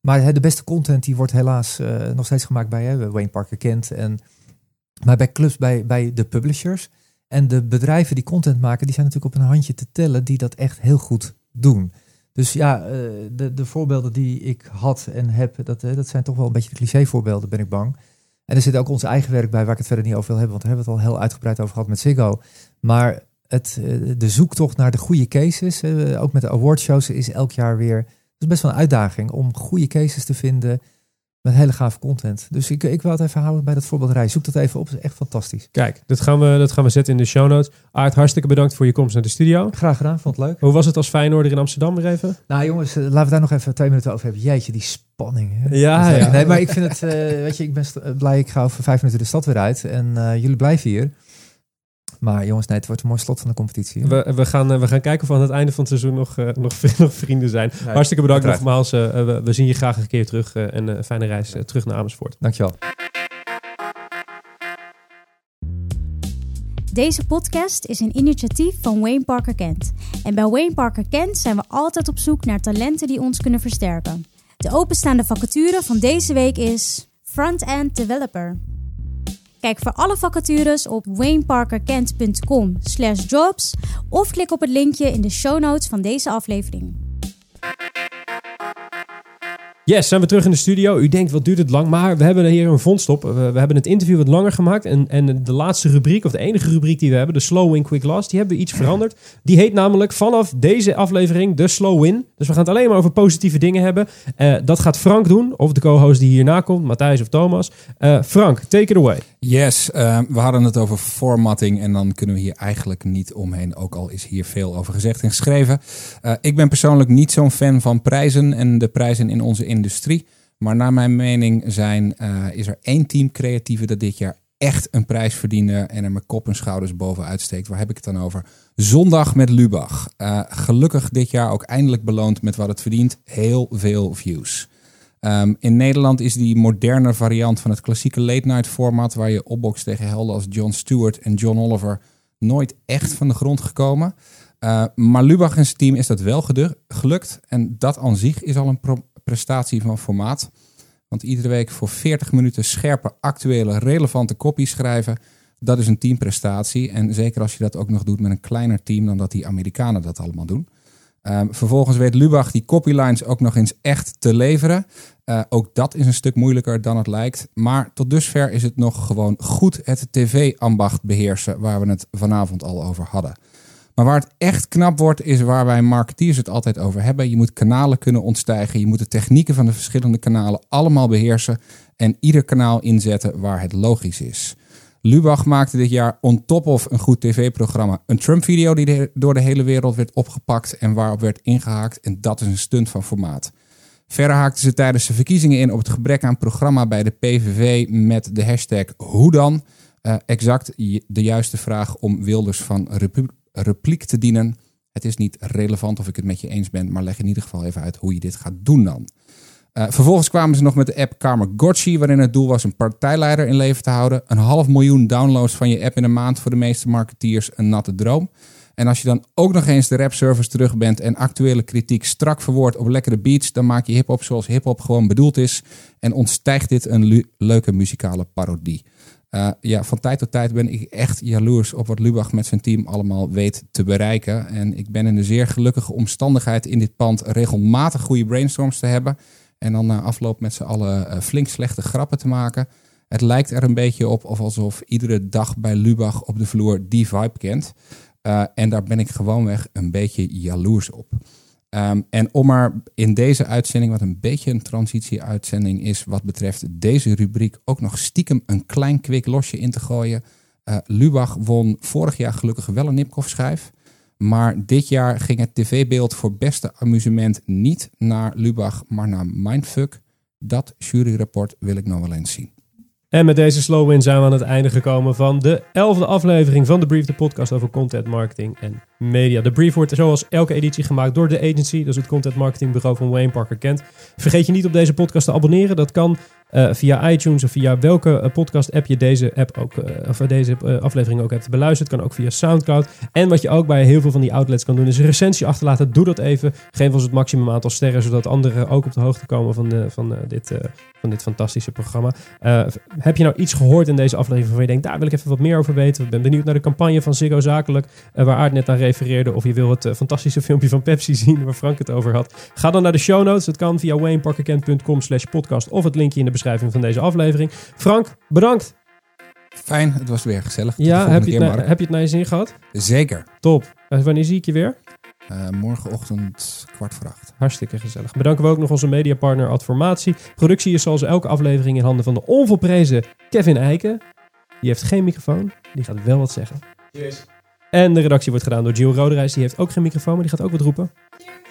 Maar de beste content die wordt helaas uh, nog steeds gemaakt bij hè, Wayne Parker Kent. En, maar bij clubs, bij, bij de publishers. En de bedrijven die content maken, die zijn natuurlijk op een handje te tellen die dat echt heel goed doen. Dus ja, uh, de, de voorbeelden die ik had en heb, dat, uh, dat zijn toch wel een beetje de cliché voorbeelden, ben ik bang. En er zit ook ons eigen werk bij, waar ik het verder niet over wil hebben, want daar hebben we het al heel uitgebreid over gehad met Ziggo. Maar het, de zoektocht naar de goede cases, ook met de awardshows, is elk jaar weer is best wel een uitdaging om goede cases te vinden met hele gave content. Dus ik, ik wil het even houden bij dat voorbeeldrij. Zoek dat even op, is echt fantastisch. Kijk, dat gaan we, dat gaan we zetten in de show notes. Aart, hartstikke bedankt voor je komst naar de studio. Graag gedaan, vond het leuk. Hoe was het als Feyenoorder in Amsterdam weer even? Nou jongens, laten we daar nog even twee minuten over hebben. Jeetje, die spanning. Hè? Ja, ja. Nee, maar ik vind het, uh, weet je, ik ben blij, ik ga over vijf minuten de stad weer uit. En uh, jullie blijven hier. Maar jongens, nee, het wordt een mooi slot van de competitie. We, we, gaan, we gaan kijken of we aan het einde van het seizoen nog, uh, nog, nog vrienden zijn. Nee, Hartstikke bedankt nogmaals. Uh, we, we, zien je graag een keer terug. Uh, en een fijne reis terug naar Amersfoort. Dankjewel. Deze podcast is een initiatief van Wayne Parker Kent. En bij Wayne Parker Kent zijn we altijd op zoek naar talenten die ons kunnen versterken. De openstaande vacature van deze week is Front-End Developer. Kijk voor alle vacatures op wayneparkerkent.com slash jobs of klik op het linkje in de show notes van deze aflevering. Yes, zijn we terug in de studio. U denkt, wat duurt het lang? Maar we hebben hier een vondst op. We, we, hebben het interview wat langer gemaakt. En, en de laatste rubriek, of de enige rubriek die we hebben, de Slow Win Quick Loss, die hebben we iets veranderd. Die heet namelijk vanaf deze aflevering de Slow Win. Dus we gaan het alleen maar over positieve dingen hebben. Uh, dat gaat Frank doen, of de co-host die hierna komt, Matthijs of Thomas. Uh, Frank, take it away. Yes, uh, we hadden het over formatting en dan kunnen we hier eigenlijk niet omheen. Ook al is hier veel over gezegd en geschreven. ik ben persoonlijk niet zo'n fan van prijzen en de prijzen in onze industrie. Maar naar mijn mening zijn, uh, is er één team creatieven dat dit jaar echt een prijs verdiende en er met kop en schouders bovenuit steekt. Waar heb ik het dan over? Zondag met Lubach. Uh, gelukkig dit jaar ook eindelijk beloond met wat het verdient. Heel veel views. Um, in Nederland is die moderne variant van het klassieke late night format, waar je opbokst tegen helden als Jon Stewart en John Oliver, nooit echt van de grond gekomen. Uh, maar Lubach en zijn team is dat wel gelukt. En dat aan zich is al een prestatie van formaat. Want iedere week voor 40 minuten scherpe, actuele, relevante copy schrijven, dat is een teamprestatie. En zeker als je dat ook nog doet met een kleiner team dan dat die Amerikanen dat allemaal doen. Um, vervolgens weet Lubach die copylines ook nog eens echt te leveren. Uh, ook dat is een stuk moeilijker dan het lijkt. Maar tot dusver is het nog gewoon goed het tv-ambacht beheersen, waar we het vanavond al over hadden. Maar waar het echt knap wordt, is waar wij marketeers het altijd over hebben. Je moet kanalen kunnen ontstijgen. Je moet de technieken van de verschillende kanalen allemaal beheersen. En ieder kanaal inzetten waar het logisch is. Lubach maakte dit jaar on top of een goed tv-programma een Trump-video die door de hele wereld werd opgepakt en waarop werd ingehaakt. En dat is een stunt van formaat. Verder haakten ze tijdens de verkiezingen in op het gebrek aan programma bij de PVV met de hashtag hoe dan. Uh, exact de juiste vraag om Wilders van repliek te dienen. Het is niet relevant of ik het met je eens ben, maar leg in ieder geval even uit hoe je dit gaat doen dan. Uh, vervolgens kwamen ze nog met de app Kamergotchi, waarin het doel was een partijleider in leven te houden. Een half miljoen downloads van je app in een maand voor de meeste marketeers een natte droom. En als je dan ook nog eens de rapservice terug bent en actuele kritiek strak verwoord op lekkere beats, dan maak je hip-hop zoals hip-hop gewoon bedoeld is en ontstijgt dit een leuke muzikale parodie. Uh, ja, van tijd tot tijd ben ik echt jaloers op wat Lubach met zijn team allemaal weet te bereiken. En ik ben in de zeer gelukkige omstandigheid in dit pand regelmatig goede brainstorms te hebben. En dan na afloop met z'n allen uh, flink slechte grappen te maken. Het lijkt er een beetje op of alsof iedere dag bij Lubach op de vloer die vibe kent. En daar ben ik gewoonweg een beetje jaloers op. Um, en om maar in deze uitzending, wat een beetje een transitieuitzending is, wat betreft deze rubriek, ook nog stiekem een klein kwik losje in te gooien. Uh, Lubach won vorig jaar gelukkig wel een Nipkoff-schijf. Maar dit jaar ging het tv-beeld voor beste amusement niet naar Lubach, maar naar Mindfuck. Dat juryrapport wil ik nog wel eens zien. En met deze slow win zijn we aan het einde gekomen van de elfde aflevering van de Brief, de podcast over content marketing en media. De brief wordt zoals elke editie gemaakt door de agency, dus het content marketing bureau van Wayne Parker Kent. Vergeet je niet op deze podcast te abonneren. Dat kan uh, via iTunes of via welke uh, podcast app je deze app ook, uh, of deze aflevering ook hebt beluisterd. Kan ook via Soundcloud. En wat je ook bij heel veel van die outlets kan doen, is een recensie achterlaten. Doe dat even. Geef ons het maximum aantal sterren, zodat anderen ook op de hoogte komen van, de, van, dit, van dit fantastische programma. heb je nou iets gehoord in deze aflevering waar je denkt, daar wil ik even wat meer over weten? Ik ben benieuwd naar de campagne van Ziggo Zakelijk, waar Aard net aan refereerde. Of je wil het fantastische filmpje van Pepsi zien, waar Frank het over had. Ga dan naar de show notes. Dat kan via wayneparkerkent.com slash podcast of het linkje in de beschrijving van deze aflevering. Frank, bedankt. Fijn, het was weer gezellig. ja, heb je, het heb je het naar je zin gehad? Zeker. Top. En wanneer zie ik je weer? Uh, morgenochtend kwart voor acht. Hartstikke gezellig. Bedanken we ook nog onze mediapartner Adformatie. Productie is zoals elke aflevering in handen van de onvolprezen Kevin Eiken. Die heeft geen microfoon, die gaat wel wat zeggen. Cheers. En de redactie wordt gedaan door Gio Roderijs. Die heeft ook geen microfoon, maar die gaat ook wat roepen.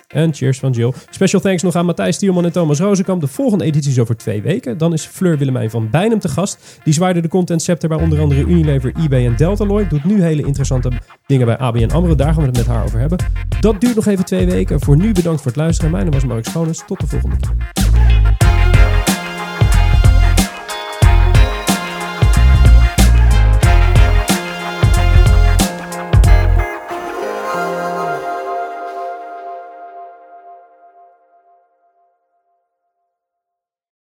En cheers van Jill. Special thanks nog aan Matthijs Stierman en Thomas Rozenkamp. De volgende editie is over twee weken. Dan is Fleur Willemijn van Bijnem te gast. Die zwaaide de content scepter bij onder andere Unilever, eBay en Deltaloid. Doet nu hele interessante dingen bij ABN AMRO. Daar gaan we het met haar over hebben. Dat duurt nog even twee weken. Voor nu bedankt voor het luisteren. Mijn naam was Mark Schoones. Tot de volgende keer.